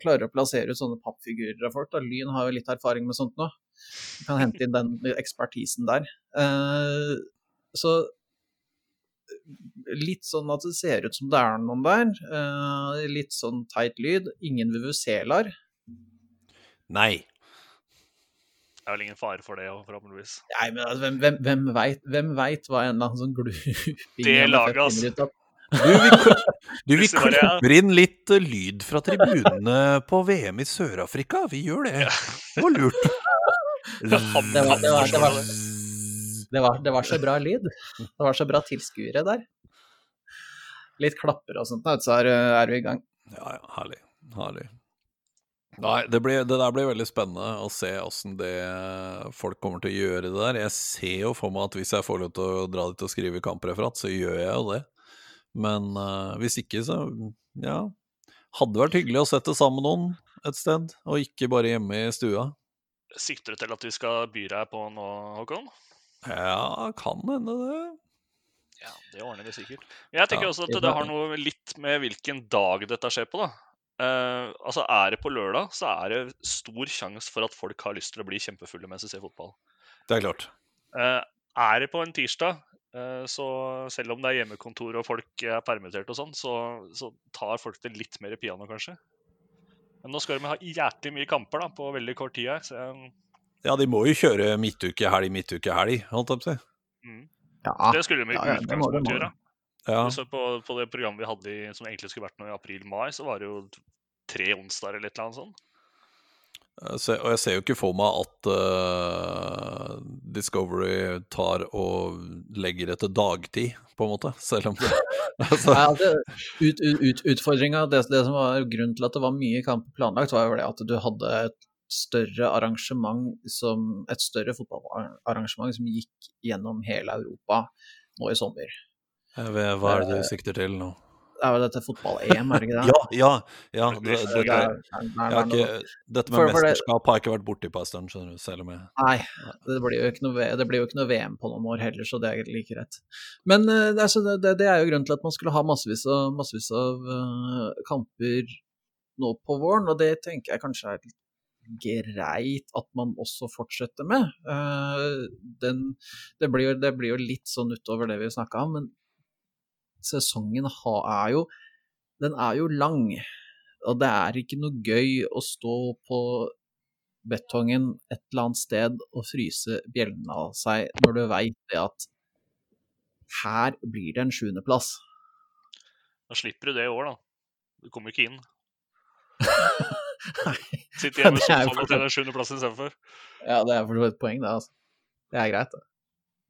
Klarer å plassere ut sånne pappfigurer av folk. Da. Lyn har jo litt erfaring med sånt nå. Du kan hente inn den ekspertisen der. Uh, så litt sånn at det ser ut som det er noen der. Uh, litt sånn teit lyd. Ingen VVC-lar. Nei. Det er vel ingen fare for det, forhåpentligvis. Nei, men altså, hvem, hvem, hvem, vet, hvem vet hva en eller annen sånn gluping Det laget, altså. Du, vi, du, vi klipper inn litt uh, lyd fra tribunene på VM i Sør-Afrika. Vi gjør det. Det var lurt. Det var, det, var, det, var, det, var, det var så bra lyd. Det var så bra tilskuere der. Litt klapper og sånt, så er, er vi i gang. Ja, ja. Herlig. Herlig. Nei, det, blir, det, der blir veldig spennende å se åssen folk kommer til å gjøre det der. Jeg ser jo for meg at hvis jeg får lov til å dra dit og skrive kampreferat, så gjør jeg jo det. Men uh, hvis ikke, så ja. Hadde vært hyggelig å sette sammen noen et sted, og ikke bare hjemme i stua. Sikter du til at vi skal by deg på nå, Håkon? Ja, kan hende det. Ja, det ordner vi sikkert. Jeg tenker ja, også at det har noe litt med hvilken dag dette skjer på, da. Uh, altså Er det på lørdag, så er det stor sjanse for at folk har lyst til å bli kjempefulle mens de ser fotball. Det er klart. Uh, er det på en tirsdag, uh, så selv om det er hjemmekontor og folk er permittert og sånn, så, så, tar folk det litt mer piano, kanskje. Men nå skal de ha jæklig mye kamper da, på veldig kort tid her. Så jeg... Ja, de må jo kjøre midtuke, helg, midtuke, helg, holdt jeg på å si. Mm. Ja. Det skulle de i utgangspunktet gjøre. Ja. På, på, det programmet vi hadde i, som egentlig skulle vært noe i april-mai, så var det jo tre onsdager eller et eller annet sånt. Så, og jeg ser jo ikke for meg at uh, Discovery tar og legger etter dagtid, på en måte. Selv om det altså. ja, det, ut, ut, Utfordringa, det, det, som var grunnen til at det var mye kamp planlagt, var jo det at du hadde et større arrangement som et større fotballarrangement som gikk gjennom hele Europa nå i sommer. Hva er det du sikter til nå? Det er jo dette fotball-EM, er det ikke det? ja, ja. ja det, det, det, dette med mesterskap har jeg ikke vært borti på en stund, skjønner du, selv om jeg Nei, det blir, jo ikke noe, det blir jo ikke noe VM på noen år heller, så det er like rett. Men altså, det, er jo grunnen til at man skulle ha massevis av, massevis av uh, kamper nå på våren, og det tenker jeg kanskje er litt greit at man også fortsetter med. Uh, den, det, blir jo, det, blir jo, litt sånn utover det vi snakka om, men sesongen er jo Den er jo lang. Og det er ikke noe gøy å stå på betongen et eller annet sted og fryse bjellene av seg når du veit det at her blir det en sjuendeplass. Da slipper du det i år, da. Du kommer ikke inn. Sitter hjemme ja, og tjener sjuendeplass istedenfor. Ja, det er for så vidt et poeng, det. altså. Det er greit, det.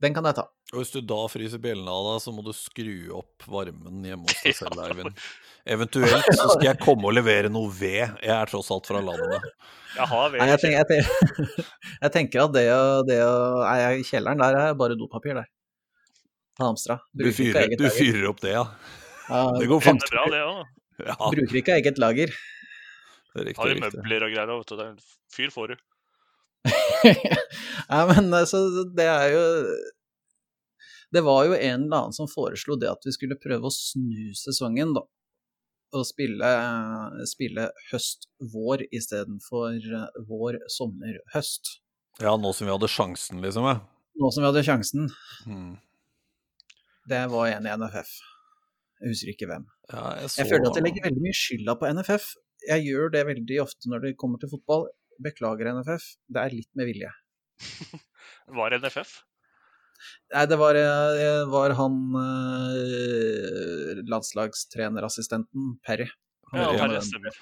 Den kan jeg ta. Og hvis du da fryser bjellene av deg, så må du skru opp varmen hjemme hos deg selv, Eivind. Eventuelt så skal jeg komme og levere noe ved. Jeg er tross alt fra landet. Jeg har ved. Nei, jeg, tenker, jeg, tenker, jeg, tenker, at det å, det Nei, kjelleren der er bare dopapir, der. Hamstra. Du fyrer, du fyrer opp det, ja. ja det går fint. Bra, det òg. Ja. Bruker ikke eget lager. Det er riktig, har du møbler og greier vet du. Fyr får du. Nei, men altså, det er jo det var jo en eller annen som foreslo det at vi skulle prøve å snu sesongen, da. Og spille, spille høst-vår istedenfor vår-sommer-høst. Ja, nå som vi hadde sjansen, liksom? Ja. Nå som vi hadde sjansen. Hmm. Det var en i NFF. Jeg husker ikke hvem. Ja, jeg, så... jeg, føler at jeg legger veldig mye skylda på NFF. Jeg gjør det veldig ofte når det kommer til fotball. Beklager, NFF. Det er litt med vilje. Var NFF? Nei, det var, eh, var han eh, landslagstrenerassistenten Perry. Ja, Perry stemmer.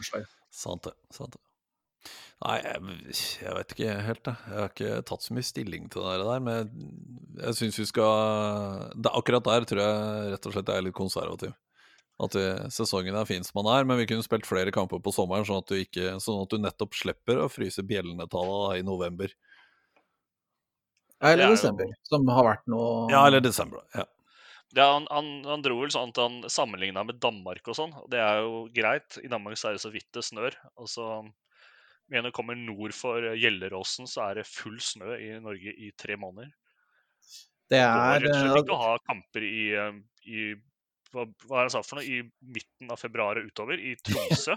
Sant det. Sant det. Nei, jeg, jeg, vet ikke helt, jeg. Jeg har ikke tatt så mye stilling til det der. Men jeg, jeg syns vi skal det, Akkurat der tror jeg rett og slett jeg er litt konservativ. At vi, sesongen er fin som den er, men vi kunne spilt flere kamper på sommeren, sånn at du, ikke, sånn at du nettopp slipper å fryse bjellene til i november. Ja, er Eller jo- desember, som har vært noe Ja, eller desember. Ja. Ja, han, han, han dro vel sånn at han sammenligna med Danmark og sånn, og det er jo greit. I Danmark så er det så vidt det snør. Og så men når du kommer nord for Gjelleråsen, så er det full snø i Norge i tre måneder. Det er rett og slett ikke eh, ha kamper i, eh, i hva, hva er det han sa for noe? I midten av februar og utover, i Tromsø.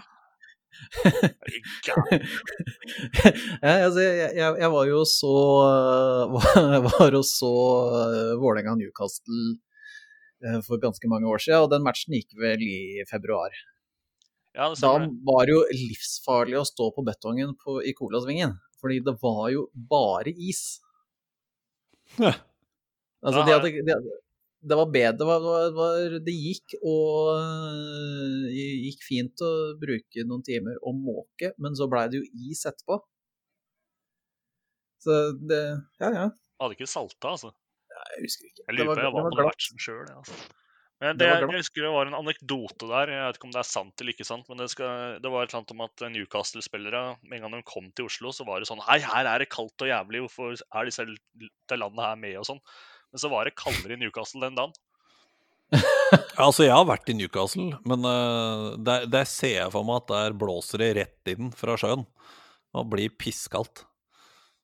Ja, altså, jeg, jeg, jeg var jo så var, var og så uh, Vålerenga-Newcastle uh, for ganske mange år siden, og den matchen gikk vel i februar. Ja, det Da var det jo livsfarlig å stå på betongen på, i Colasvingen, fordi det var jo bare is. Ja. Altså, de hadde, ja. hadde, det, det var bedre, det, var, var, det gikk og øh, gikk fint å bruke noen timer og måke, men så blei det jo is etterpå. Så det Ja, ja. Hadde ikke salta, altså. Jeg husker ikke. Jeg lurer på jeg var på matchen sjøl. Altså. Men Det det, jeg husker det var en anekdote der. Jeg vet ikke om det er sant eller ikke sant, men det, skal, det var et eller annet om at Newcastle-spillere med en gang de kom til Oslo, så var det sånn Hei, her er det kaldt og jævlig, hvorfor er disse det landet her med, og sånn. Men så var det kaldere i Newcastle den dagen. Altså, jeg har vært i Newcastle, men uh, der, der ser jeg for meg at der blåser det rett inn fra sjøen. Og blir pisskaldt.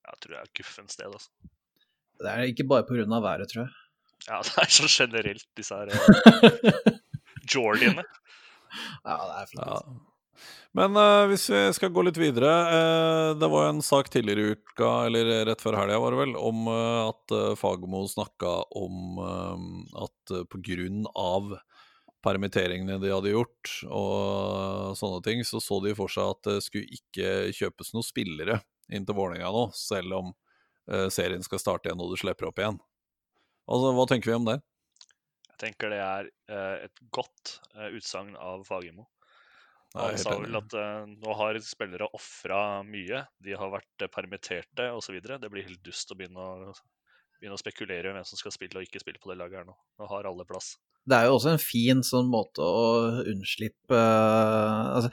Jeg tror det er guffent sted, altså. Det er ikke bare pga. været, tror jeg. Ja, det er så generelt, disse her uh, Jordiene. Ja, det er fint. Ja. Men uh, hvis vi skal gå litt videre uh, Det var en sak tidligere i uka, eller rett før helga, var det vel, om uh, at Fagermo snakka om at på grunn av permitteringene de hadde gjort og sånne ting, så så de for seg at det skulle ikke kjøpes noen spillere inn til Vålerenga nå, selv om serien skal starte igjen og du slipper opp igjen. Altså, Hva tenker vi om det? Jeg tenker det er et godt utsagn av Fagermo. Han sa vel at uh, nå har spillere ofra mye. De har vært uh, permitterte osv. Det blir helt dust å begynne å, begynne å spekulere i hvem som skal spille og ikke spille på det laget her nå. Nå har alle plass. Det er jo også en fin sånn måte å unnslippe uh, Altså,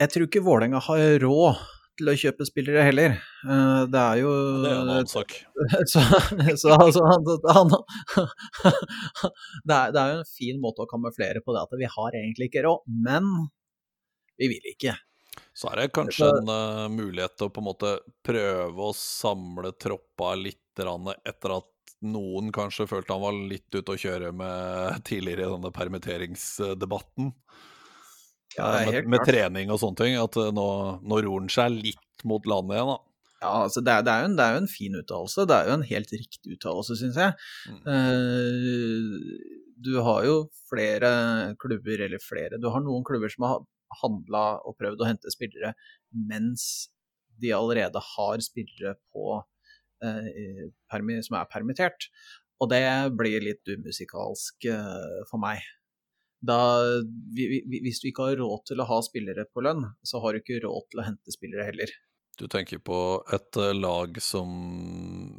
jeg tror ikke Vålerenga har råd til å kjøpe spillere heller. Eh, Det er jo Det er en annen sak. så, så altså, han, han, det, er, det er jo en fin måte å kamuflere på det at vi har egentlig ikke råd, men vi vil ikke. Så er det kanskje en uh, mulighet til å på en måte prøve å samle troppa litt etter at noen kanskje følte han var litt ute å kjøre med tidligere i denne permitteringsdebatten. Ja, med, med trening og sånne ting. At eh, nå, nå roer han seg litt mot landet igjen, da. Ja, altså det er, det, er jo en, det er jo en fin uttalelse. Det er jo en helt riktig uttalelse, syns jeg. Mm. Uh, du har jo flere klubber, eller flere Du har noen klubber som har handla og prøvd å hente spillere mens de allerede har spillere på, uh, permi, som er permittert. Og det blir litt umusikalsk uh, for meg. Da, vi, vi, hvis du ikke har råd til å ha spillere på lønn, så har du ikke råd til å hente spillere heller. Du tenker på et eh, lag som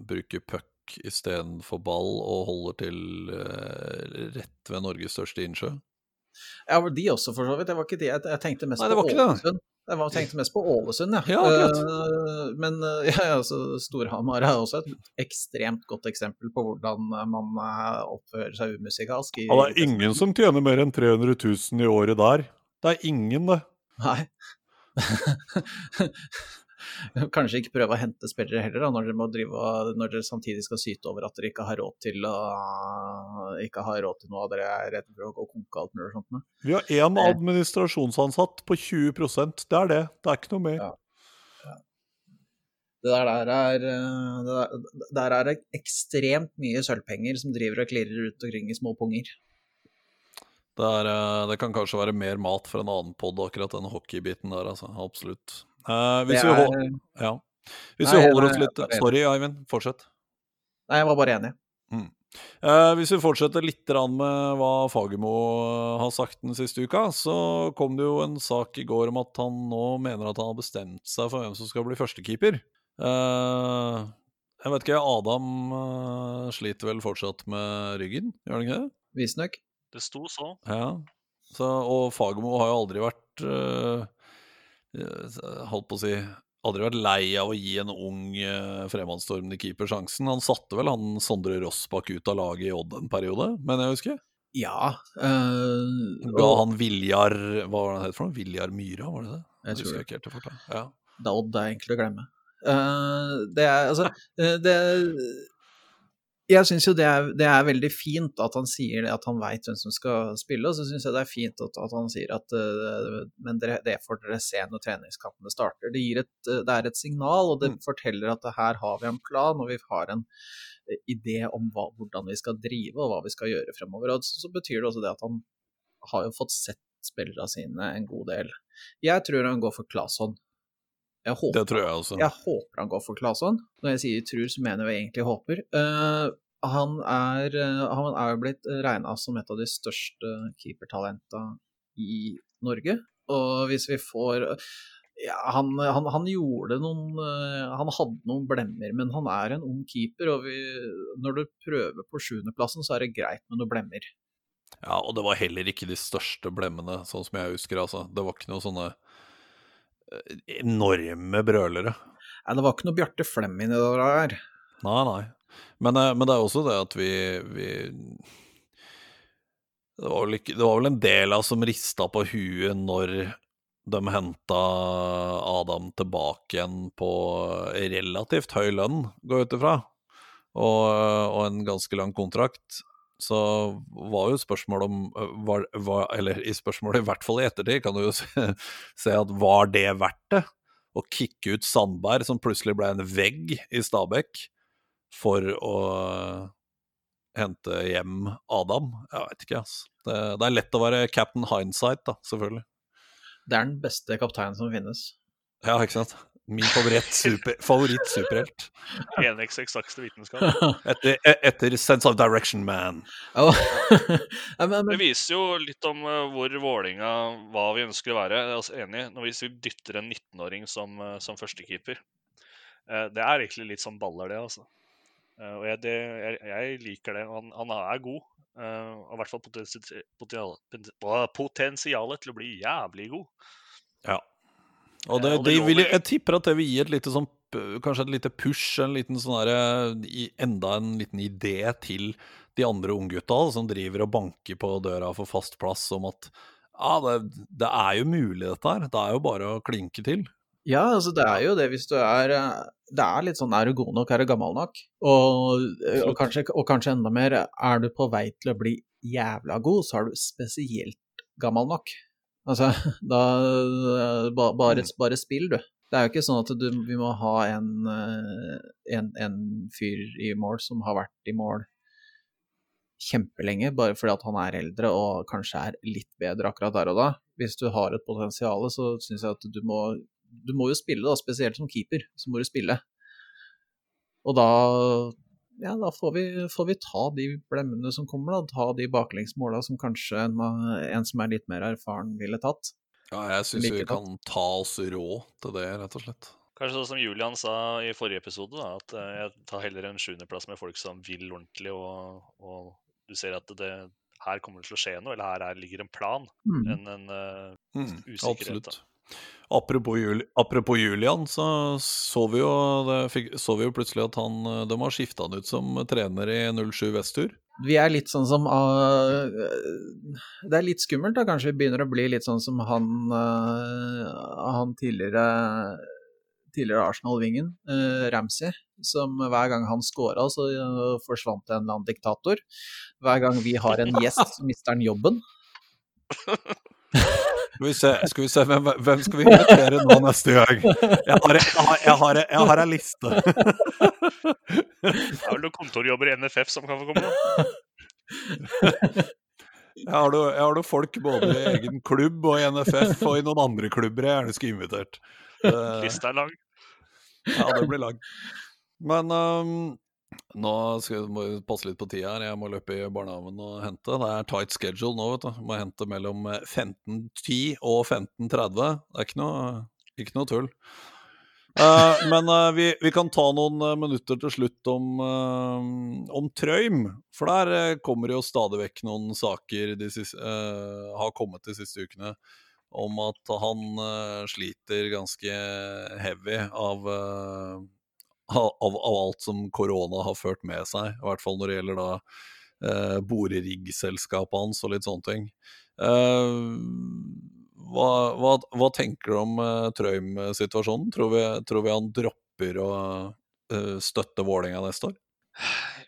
bruker puck istedenfor ball og holder til eh, rett ved Norges største innsjø? Ja, de også, for så vidt. Det var ikke det. Jeg, tenkte mest Nei, det på var det. Ålesund. Jeg var, tenkte mest på Ålesund, ja. Ja, akkurat. Eh, men eh, ja, altså, Storhamar er også et ekstremt godt eksempel på hvordan eh, man eh, oppfører seg umusikalsk. Ja, det er ingen som tjener mer enn 300 000 i året der. Det er ingen, det. Nei. Kanskje ikke prøve å hente spillere heller, da, når dere, må drive, når dere samtidig skal syte over at dere ikke har råd til å ikke har råd til noe, av dere er redde for å gå konk og alt mulig sånt. Vi har én administrasjonsansatt på 20% Det er det. Det er ikke noe mer. Ja. Det der, der er, eh, det der, der er det ekstremt mye sølvpenger som driver og klirrer ut omkring i små punger. Det, er, eh, det kan kanskje være mer mat for en annen pod, akkurat den hockeybiten der, altså. Absolutt. Eh, hvis, er, vi, er, ja. hvis Nei, vi holder nei, oss litt. Sorry, Eivind. Fortsett. nei, jeg var bare enig. Eh, hvis vi fortsetter litt grann med hva Fagermo har sagt den siste uka, så kom det jo en sak i går om at han nå mener at han har bestemt seg for hvem som skal bli førstekeeper. Eh, jeg vet ikke, Adam eh, sliter vel fortsatt med ryggen, gjør han ikke det? Visstnok. Det sto så. Ja. Så, og Fagermo har jo aldri vært uh, Holdt på å si Aldri vært lei av å gi en ung uh, fremadstormende keeper sjansen. Han satte vel han Sondre Rossbakk ut av laget i Odd en periode, mener jeg husker. Ja. Øh, Ga han Viljar Hva var det han het for noe? Viljar Myra, var det det? Jeg tror husker ikke helt fortalt. Ja. Da Odd er egentlig å glemme. Uh, det er altså Det det, Jeg syns jo det er, det er, veldig fint at han sier at han veit hvem som skal spille, og så syns jeg det er fint at, at han sier at uh, Men det, det får dere se når treningskampene starter. Det, et, det, er et signal, og det mm. forteller at her har vi en plan, og vi har en idé om hva, hvordan vi skal drive og hva vi skal gjøre fremover. Og så, så betyr det også det at han har jo fått sett spillerne sine en god del. Jeg tror han går for Claesson. Håper, det tror jeg også. Jeg håper han går for Claesson. Når jeg sier tror, så mener jeg egentlig håper. Uh, han er, uh, han er blitt regna som et av de største keepertalentene i Norge. Og hvis vi får ja, han, han, han, gjorde noen uh, Han hadde noen blemmer, men han er en ung keeper. Og vi, når du prøver på sjuendeplassen, så er det greit med noen blemmer. Ja, og det var heller ikke de største blemmene, sånn som jeg husker. altså. Det var ikke noe sånne enorme brølere. Nei, det var ikke noe Bjarte Flem inni det der. Nei, nei. Men, eh, men, det er også det at vi, vi det, var ikke, det var vel en del av oss som rista på huet når de henta Adam tilbake igjen på relativt høy lønn, går jeg ut ifra, og, og en ganske lang kontrakt så var jo spørsmålet om var, var, Eller i spørsmålet, i hvert fall i ettertid, kan du jo se, se at var det verdt det? Å kicke ut Sandberg, som plutselig ble en vegg i Stabekk, for å hente hjem Adam? Jeg veit ikke, altså. Det, det, er lett å være captain hindsight, da, selvfølgelig. Det er den beste kapteinen som finnes. Ja, ikke sant. Min favoritt-superhelt. Enix eksakte vitenskap. Etter, e, etter, Sense of Direction Man. Oh. det viser jo litt om uh, hvor Vålinga hva vi ønsker å være. Altså enig når vi dytter en 19-åring som, uh, som førstekeeper. Uh, det er egentlig litt sånn baller, det, altså. Og jeg, det, jeg, jeg, liker det. Han, han er god. og i hvert fall potensialet potensial til å bli jævlig god. Ja. Og det, det vil, jeg tipper at det vil gi et lite sånn Kanskje et lite push, en liten sånn der, enda en liten idé til de andre unggutta som driver og banker på døra for fast plass, om at ja, det, det, er jo mulig, dette her. Det er jo bare å klinke til. Ja, altså det er jo det hvis du er Det er litt sånn er du god nok, er du gammel nok? Og, og, kanskje, og kanskje enda mer, er du på vei til å bli jævla god, så er du spesielt gammel nok. Altså, da bare, mm. bare spill, du. Det er jo ikke sånn at du, vi må ha en, eh, en, en, fyr i mål som har vært i mål kjempelenge, bare fordi at han er eldre og kanskje er litt bedre akkurat der og da. Hvis du har et potensial, så syns jeg at du må, du må jo spille, da, spesielt som keeper. Så må du spille. Og da ja, da får vi, får vi, ta de blemmene som kommer, da. Ta de baklengsmåla som kanskje en, en, som er litt mer erfaren, ville tatt. Ja, jeg syns vi kan ta oss råd til det, rett og slett. Kanskje sånn som Julian sa i forrige episode, da, at eh, jeg tar heller en sjuendeplass med folk som vil ordentlig, og, og, du ser at det her kommer det til å skje noe, eller her, her ligger en plan, mm. enn en uh, mm, usikkerhet. Absolutt. Apropos, Jul apropos, Julian, så så vi, jo, fikk, så vi jo plutselig at han, de har skifta han ut som trener i 07 Vestur. Vi er litt sånn som uh, Det er litt skummelt, da. Kanskje vi begynner å bli litt sånn som han, uh, han tidligere tidligere Arsenal-vingen, uh, Ramsey, som hver gang han scora, så uh, forsvant det en eller annen diktator. Hver gang vi har en gjest, så mister han jobben. Skal vi se, skal vi se hvem, hvem, skal vi invitere nå neste gang? Jeg har, jeg har, jeg har, en liste. Det er vel noen kontorjobber i NFF som kan få komme? Jeg har, noe, jeg har noe folk både i egen klubb og i NFF og i noen andre klubber jeg gjerne skulle invitert. Lista er lang. Ja, det blir lang. Men um, nå skal vi passe litt på tida her. Jeg må løpe i barnehagen og hente. Det er tight schedule nå, vet du. Må hente mellom 15.10 og 15.30. Det er ikke noe, ikke noe tull. Uh, men uh, vi, vi kan ta noen eh, minutter til slutt om, uh, om Trøym. For der eh, kommer det jo stadig vekk noen saker de siste, eh, har kommet de siste ukene om at han eh, sliter ganske heavy av, eh, av, av alt som korona har ført med seg. I hvert fall når det gjelder da eh, boreriggselskapet hans og litt sånne ting. Eh, hva, hva, hva tenker du om eh, Trøim-situasjonen? Tror, vi- tror vi han dropper å eh, støtte Vålerenga neste år?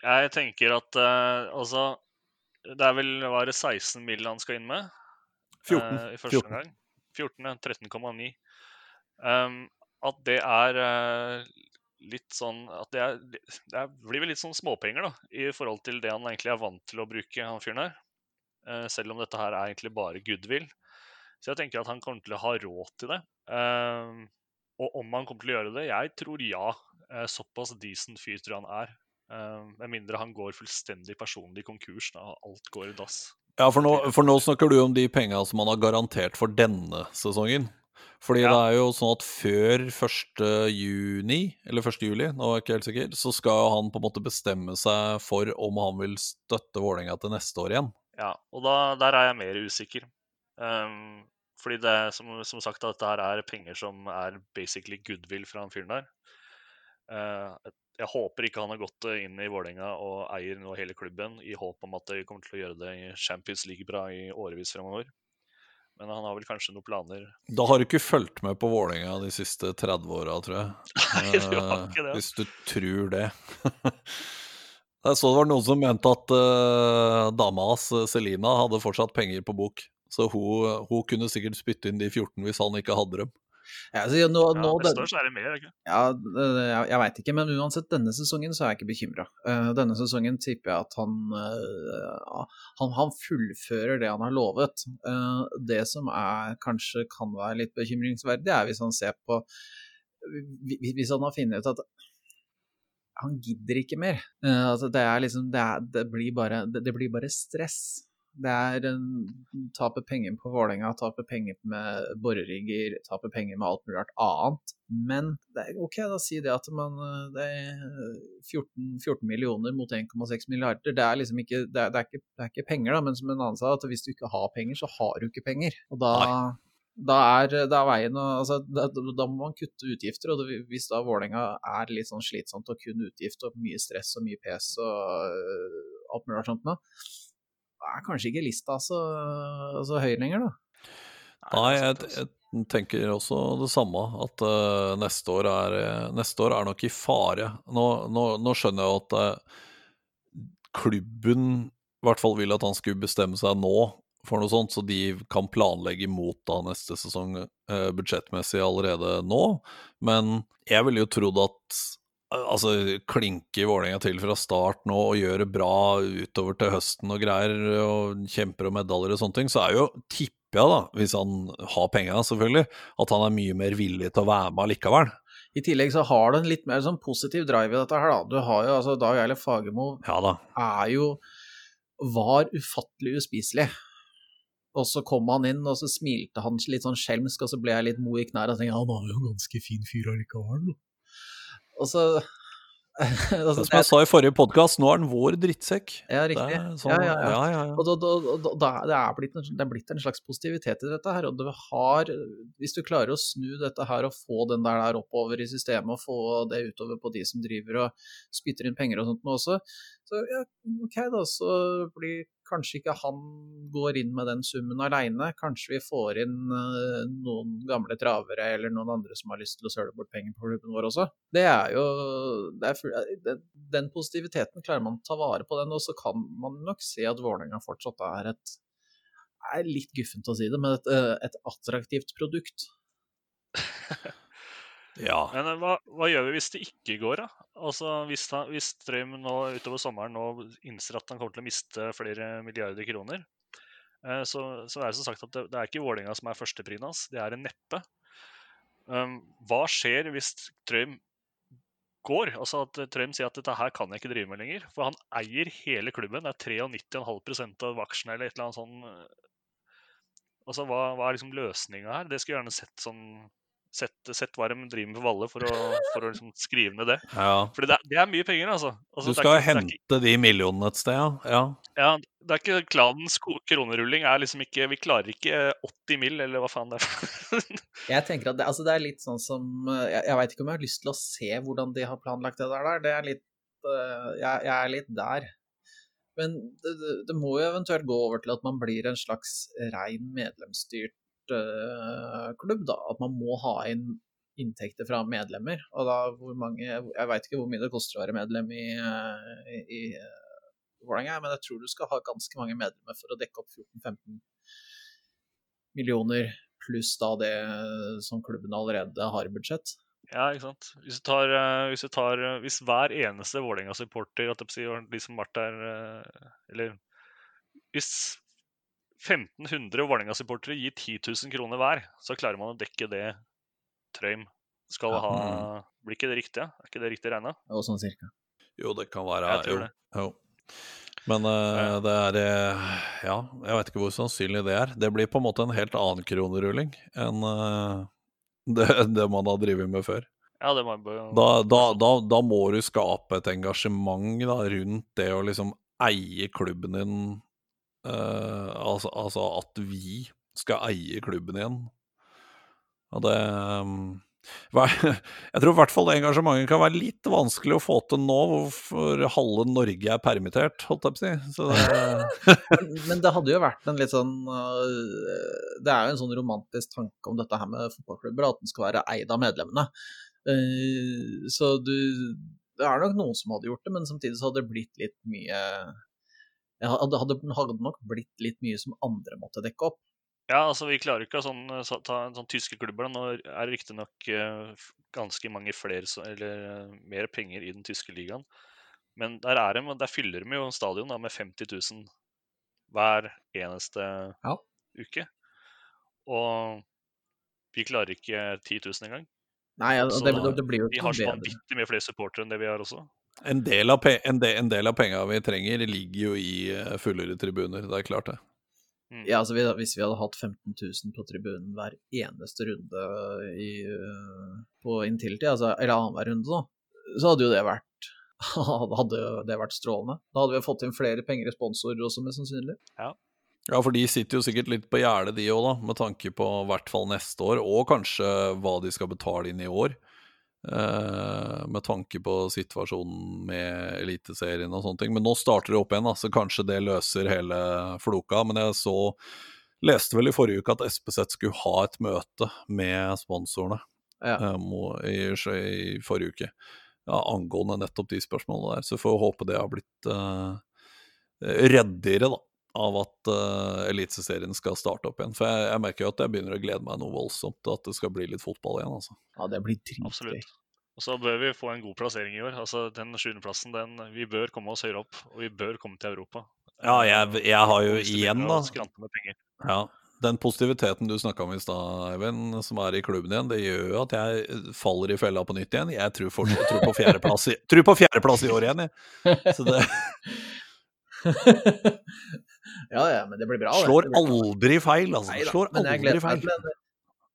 Jeg tenker at eh, altså Det er vel var det 16 mill. han skal inn med 14. eh, i første 14. gang. 14, 13,9. Um, at det er eh, litt sånn At det, er, det blir vel litt sånn småpenger, da, i forhold til det han egentlig er vant til å bruke, han fyren her. Uh, selv om dette her er egentlig bare goodwill. Så jeg tenker at han kommer til å ha råd til det. Uh, og om han kommer til å gjøre det? Jeg tror ja. Uh, såpass decent fyr tror jeg han er. Um, med mindre han går fullstendig personlig konkurs da alt går i dass. Ja, for nå, for nå snakker du om de penga som han har garantert for denne sesongen. Fordi Ja. det er jo sånn at før 1. juni, eller 1. juli, nå er jeg ikke helt sikker, så skal han på en måte bestemme seg for om han vil støtte Vålerenga til neste år igjen. Ja, og da, der er jeg mer usikker. Um, fordi det som, som sagt at dette her er penger som er basically goodwill fra han fyren der. Uh, jeg håper ikke han har gått inn i Vålerenga og eier nå hele klubben i håp om at de kommer til å gjøre det i Champions League bra i årevis fremover. Men han har vel kanskje noen planer Da har du ikke fulgt med på Vålerenga de siste 30 åra, tror jeg. Nei, du har Eh, ikke det. Hvis du tror det. Jeg så det var noen som mente at uh, dama hans, eh, Selina, hadde fortsatt penger på bok. Så hun, hun kunne sikkert spytte inn de 14 hvis han ikke hadde dem. Ja, altså, nå, Ja, nå, neste år så er det mer, ikke? Ja, jeg, jeg veit ikke, men uansett, denne sesongen så er jeg ikke bekymra. denne sesongen tipper jeg at han, øh, han Han fullfører det han har lovet. Eh, det som er kanskje kan være litt bekymringsverdig, er hvis han ser på Hvis han har funnet ut at han gidder ikke mer. Eh, altså det er liksom Det, er, det, blir, bare, det, det blir bare stress. Det er en, tape penger på Vålerenga, tape penger med borerigger, tape penger med alt mulig rart annet. Men det er ok, da si det at man eh, Det er 14, 14 millioner mot 1,6 milliarder. Det er liksom ikke det er, det, er ikke det er ikke penger, da, men som en annen sa, at hvis du ikke har penger, så har du ikke penger. Og da da er, da er veien altså, da, da må man kutte utgifter, og det, hvis da Vålerenga er litt sånn slitsomt og kun utgift og mye stress og mye pes og uh, alt mulig sånt da er kanskje ikke lista så, så høy lenger, da. Nei, jeg, altså. jeg tenker også det samme, at uh, neste, år er, eh, neste år er nok i fare. Nå, nå, nå skjønner jeg at uh, klubben i hvert fall vil at han skulle bestemme seg nå for noe sånt, så de kan planlegge mot da neste sesong uh, budsjettmessig allerede nå. Men jeg ville jo trodd at altså, klinke Vålerenga til fra start nå og gjøre bra utover til høsten og greier, og kjemper om medaljer og sånne ting, så er jo, tipper jeg da, hvis han har penga selvfølgelig, at han er mye mer villig til å være med allikevel. I tillegg så har du en litt mer sånn positiv drive i dette her, da. Du har jo altså Dag Eilif Fagermo Ja da. er jo var ufattelig uspiselig. Og så kom han inn, og så smilte han litt sånn skjelmsk, og så ble jeg litt mo i knærne og tenkte han var jo en ganske fin fyr allikevel. Og så altså, Som jeg sa i forrige podkast, nå er den vår drittsekk. Ja, Det riktig. er sånn, ja, ja, ja. ja, ja, ja. Og da, da, da, det, er blitt en, det er blitt en slags positivitet i dette her, og du har Hvis du klarer å snu dette her og få den der, der oppover i systemet, og få det utover på de som driver og spytter inn penger og sånt nå også, så ja, ok da, så blir kanskje ikke han går inn med den summen aleine. Kanskje vi får inn eh, noen gamle travere eller noen andre som har lyst til å søle bort penger på klubben vår også. Det er jo det er, Den positiviteten klarer man å ta vare på den, og så kan man nok si at Vålerenga fortsatt er et er litt guffent å si det, men et, eh, et attraktivt produkt. ja. Men eh, hva, hva gjør vi hvis det ikke går, da? Altså Hvis, han, hvis Strøm nå utover sommeren nå innser at han kommer til å miste flere milliarder kroner, eh, så, så er det som sagt at det, det er ikke Vålerenga som er førsteprien hans, det er en neppe. Um, hva skjer hvis Trøim går? Altså at Trøim sier at dette her kan jeg ikke drive med lenger. For han eier hele klubben. Det er 93,5 av aksjene eller et eller annet sånn. eh. Altså hva, hva er liksom løsninga her? Det skulle jeg gjerne sett sånn Sett, sett hva de driver med på Valle, for å, for å liksom skrive ned det. Ja. For det, er- det er mye penger, altså. altså Du skal ikke- er ikke- hente de millionene et sted, ja. ja. Ja, det er ikke klanens kronerulling er liksom ikke Vi klarer ikke 80 mill., eller hva faen det er. Jeg tenker at det, altså det er litt sånn som eh, Jeg, jeg veit ikke om jeg har lyst til å se hvordan de har planlagt det der. Det er litt eh, jeg, jeg er litt der. Men det, det, det må jo eventuelt gå over til at man blir en slags rein medlemsstyrt eh, klubb, da. At man må ha inn inntekter fra medlemmer. Og da hvor mange Jeg veit ikke hvor mye det koster å være medlem i, i, i Vålerenga, men jeg tror du skal ha ganske mange medlemmer for å dekke opp 14-15 millioner, pluss da det som klubben allerede har i budsjett. Ja, ikke sant. Hvis, du tar, eh, hvis, du tar, eh, hvis hver eneste Vålerenga-supporter, de som har vært der eh, Eller hvis 1500 Vålerenga-supportere gir 10 000 kroner hver, så klarer man å dekke det Trøim skal Ja. ha. Blir ikke det riktig? Er ikke det riktig regna? Jo, sånn cirka. Jo, det kan være Jeg tror det. Jo. Men uh, det er eh, Ja, jeg vet ikke hvor sannsynlig det er. Det blir på en måte en helt annen kronerulling enn uh, det, det man har drevet med før. Ja, det må jeg bare Da, da, da, da må du skape et engasjement da, rundt det å liksom eie klubben din. Eh, altså, altså at vi skal eie klubben igjen. Og det um, Jeg tror i hvert fall det engasjementet kan være litt vanskelig å få til nå, for halve Norge er permittert, holdt jeg på å si. Det, Men, det hadde jo vært en litt sånn øh, Det er jo en sånn romantisk tanke om dette her med fotballklubber, at den skal være eid av medlemmene. Eh, så du Det er nok noen som hadde gjort det, men samtidig så hadde det blitt litt mye Det hadde, hadde nok blitt litt mye som andre måtte dekke opp. Ja, altså vi klarer ikke å sånn, eh, ta en sånn tyske klubber. Nå er det riktignok uh, ganske mange flere, eller eh, mer penger i den tyske ligaen. Men der er de, der fyller de jo stadion da, med 50 000 hver eneste Ja. uke. Og vi klarer ikke 10 000 engang. Nei, ja, det, det, det blir jo Vi har så vanvittig mye flere supportere enn det vi har også. En del av, pe en del, en del av penga vi trenger, ligger jo i eh, fullere tribuner. Det er klart, det. Mm. Ja, altså Hvis vi hadde hatt 15 000 på tribunen hver eneste runde i, øh, på Intility, altså, eller annenhver runde, da, så hadde jo det vært hadde det vært strålende. Da hadde vi fått inn flere penger i sponsorer også, mest sannsynlig. Ja, for de sitter jo sikkert litt på gjerdet, de òg, da, med tanke på i hvert fall neste år, og kanskje hva de skal betale inn i år. Eh, med tanke på situasjonen med Eliteserien og sånne ting. Men nå starter det opp igjen, da, så kanskje det løser hele floka. Men jeg så leste vel i forrige uke at SPZ skulle ha et møte med sponsorene Ja. eh, i, i forrige uke. Ja, angående nettopp de spørsmålene der. Så får vi håpe det har blitt uh, reddigere, da av at uh, Eliteserien skal starte opp igjen. For jeg, jeg merker jo at jeg begynner å glede meg noe voldsomt til at det skal bli litt fotball igjen. altså. Ja, det blir dritgøy. Absolutt. Og så bør vi få en god plassering i år. Altså Den sjuendeplassen, den Vi bør komme oss høyere opp, og vi bør komme til Europa. Ja, jeg, jeg har jo igjen, da å skrante med penger. ja, Den positiviteten du snakka om i stad, Eivind, som er i klubben igjen, det gjør jo at jeg faller i fella på nytt igjen. Jeg tror, fortsatt, jeg tror på fjerdeplass i, tror på fjerdeplass i år igjen, jeg. Så det ja, ja, men det blir bra. slår Det aldri feil, altså. Neida, Slår jeg aldri feil. til en,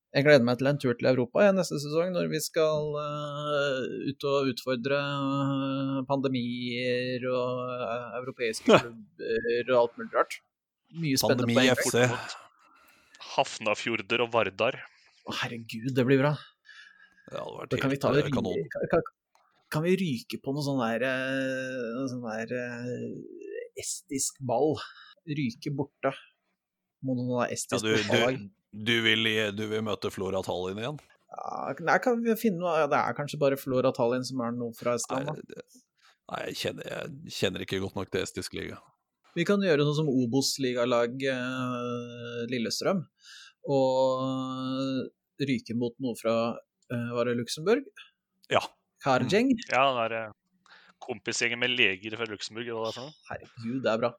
jeg gleder meg til en tur til Europa ja, neste sesong, når vi skal uh, ut og utfordre eh, pandemier og uh, europeiske klubber og alt mulig rart. Mye spennende Pandemi på FC. Hafnafjorder og Vardar. Å, herregud, det blir bra. Det vært Da kan vi ta det kanon. kan, vi ryke på noe sånn der, sånn der estisk ball? Ryke borte mot noe Ja, estisk du, du, du, vil, du vil møte Flora Tallinn igjen? Ja, nei, kan vi finne noe Det er kanskje bare Flora Tallinn som er noe fra Estland, Nei, det- nei jeg, kjenner, jeg kjenner ikke godt nok til estisk liga. Vi kan gjøre sånn som Obos-ligalag eh, Lillestrøm, og ryke mot noe fra eh, Var det Luxembourg? Ja. Karjeng? Ja, den der eh, kompisgjengen med leger fra Luxembourg. eller hva det er for noe. Herregud, det er bra.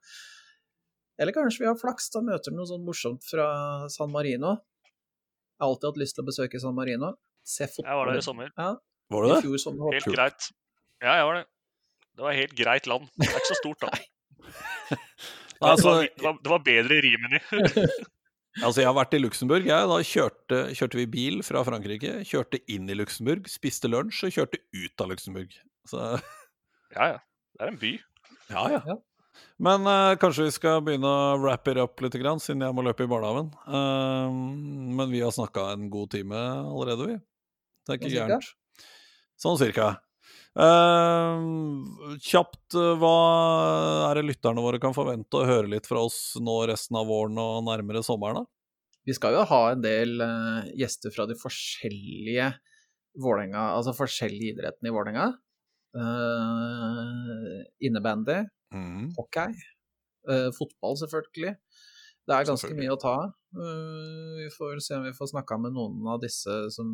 Eller kanskje vi har flaks, og møter noe sånn morsomt fra San Marino. Jeg har alltid hatt lyst til å besøke San Marino. Se fotball. Jeg var der i sommer. Ja, Var du det? fjor sommer. Helt greit. Ja, jeg var det. Det var helt greit land. Det er ikke så stort, da. Det var, Altså, det var, det var bedre i Rimini. Altså, jeg har vært i Luxembourg. Jeg, da kjørte, kjørte vi bil fra Frankrike, kjørte inn i Luxembourg, spiste lunsj og kjørte ut av Luxembourg. Så Ja, ja. Det er en by. ja, ja. Men uh, kanskje vi skal begynne å wrap it up litt, grann, siden jeg må løpe i barnehagen. Uh, men vi har snakka en god time allerede, vi. Det er ikke gærent. Sånn cirka. Uh, kjapt, eh, hva er det lytterne våre kan forvente å høre litt fra oss nå resten av våren og nærmere sommeren, da? Vi skal jo ha en del eh, gjester fra de forskjellige Vålinga, altså forskjellige idrettene i Vålerenga. Uh, innebandy, Mhm. hockey, uh, fotball selvfølgelig. Det er ganske mye å ta av. Uh, vi får se om vi får snakka med noen av disse som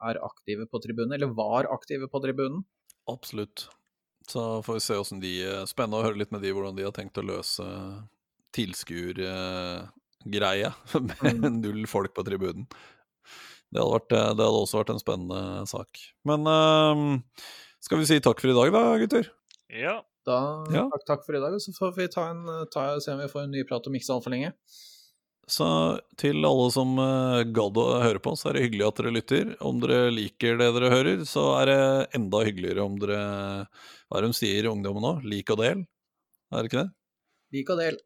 er aktive på tribunen, eller var aktive på tribunen. Absolutt. Så får vi se åssen de eh, Spennende å høre litt med de hvordan de har tenkt å løse tilskuergreia med null folk på tribunen. Det hadde, vært, eh, det hadde også vært en spennende sak. Men uh, skal vi si takk for i dag, da, gutter? Ja. Da, Ja. takk, takk for i dag, og så får vi ta en, ta, se om vi får en ny prat om ikke så altfor lenge. Så til alle som uh, gadd å høre på, så er det hyggelig at dere lytter. Om dere liker det dere hører, så er det enda hyggeligere om dere Hva er det de sier, ungdommen nå? Lik og del? Er det ikke det? Lik og del.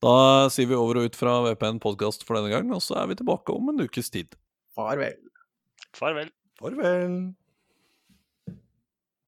Da sier vi over og ut fra VPN podkast for denne gang, og så er vi tilbake om en ukes tid. Farvel. Farvel. Farvel.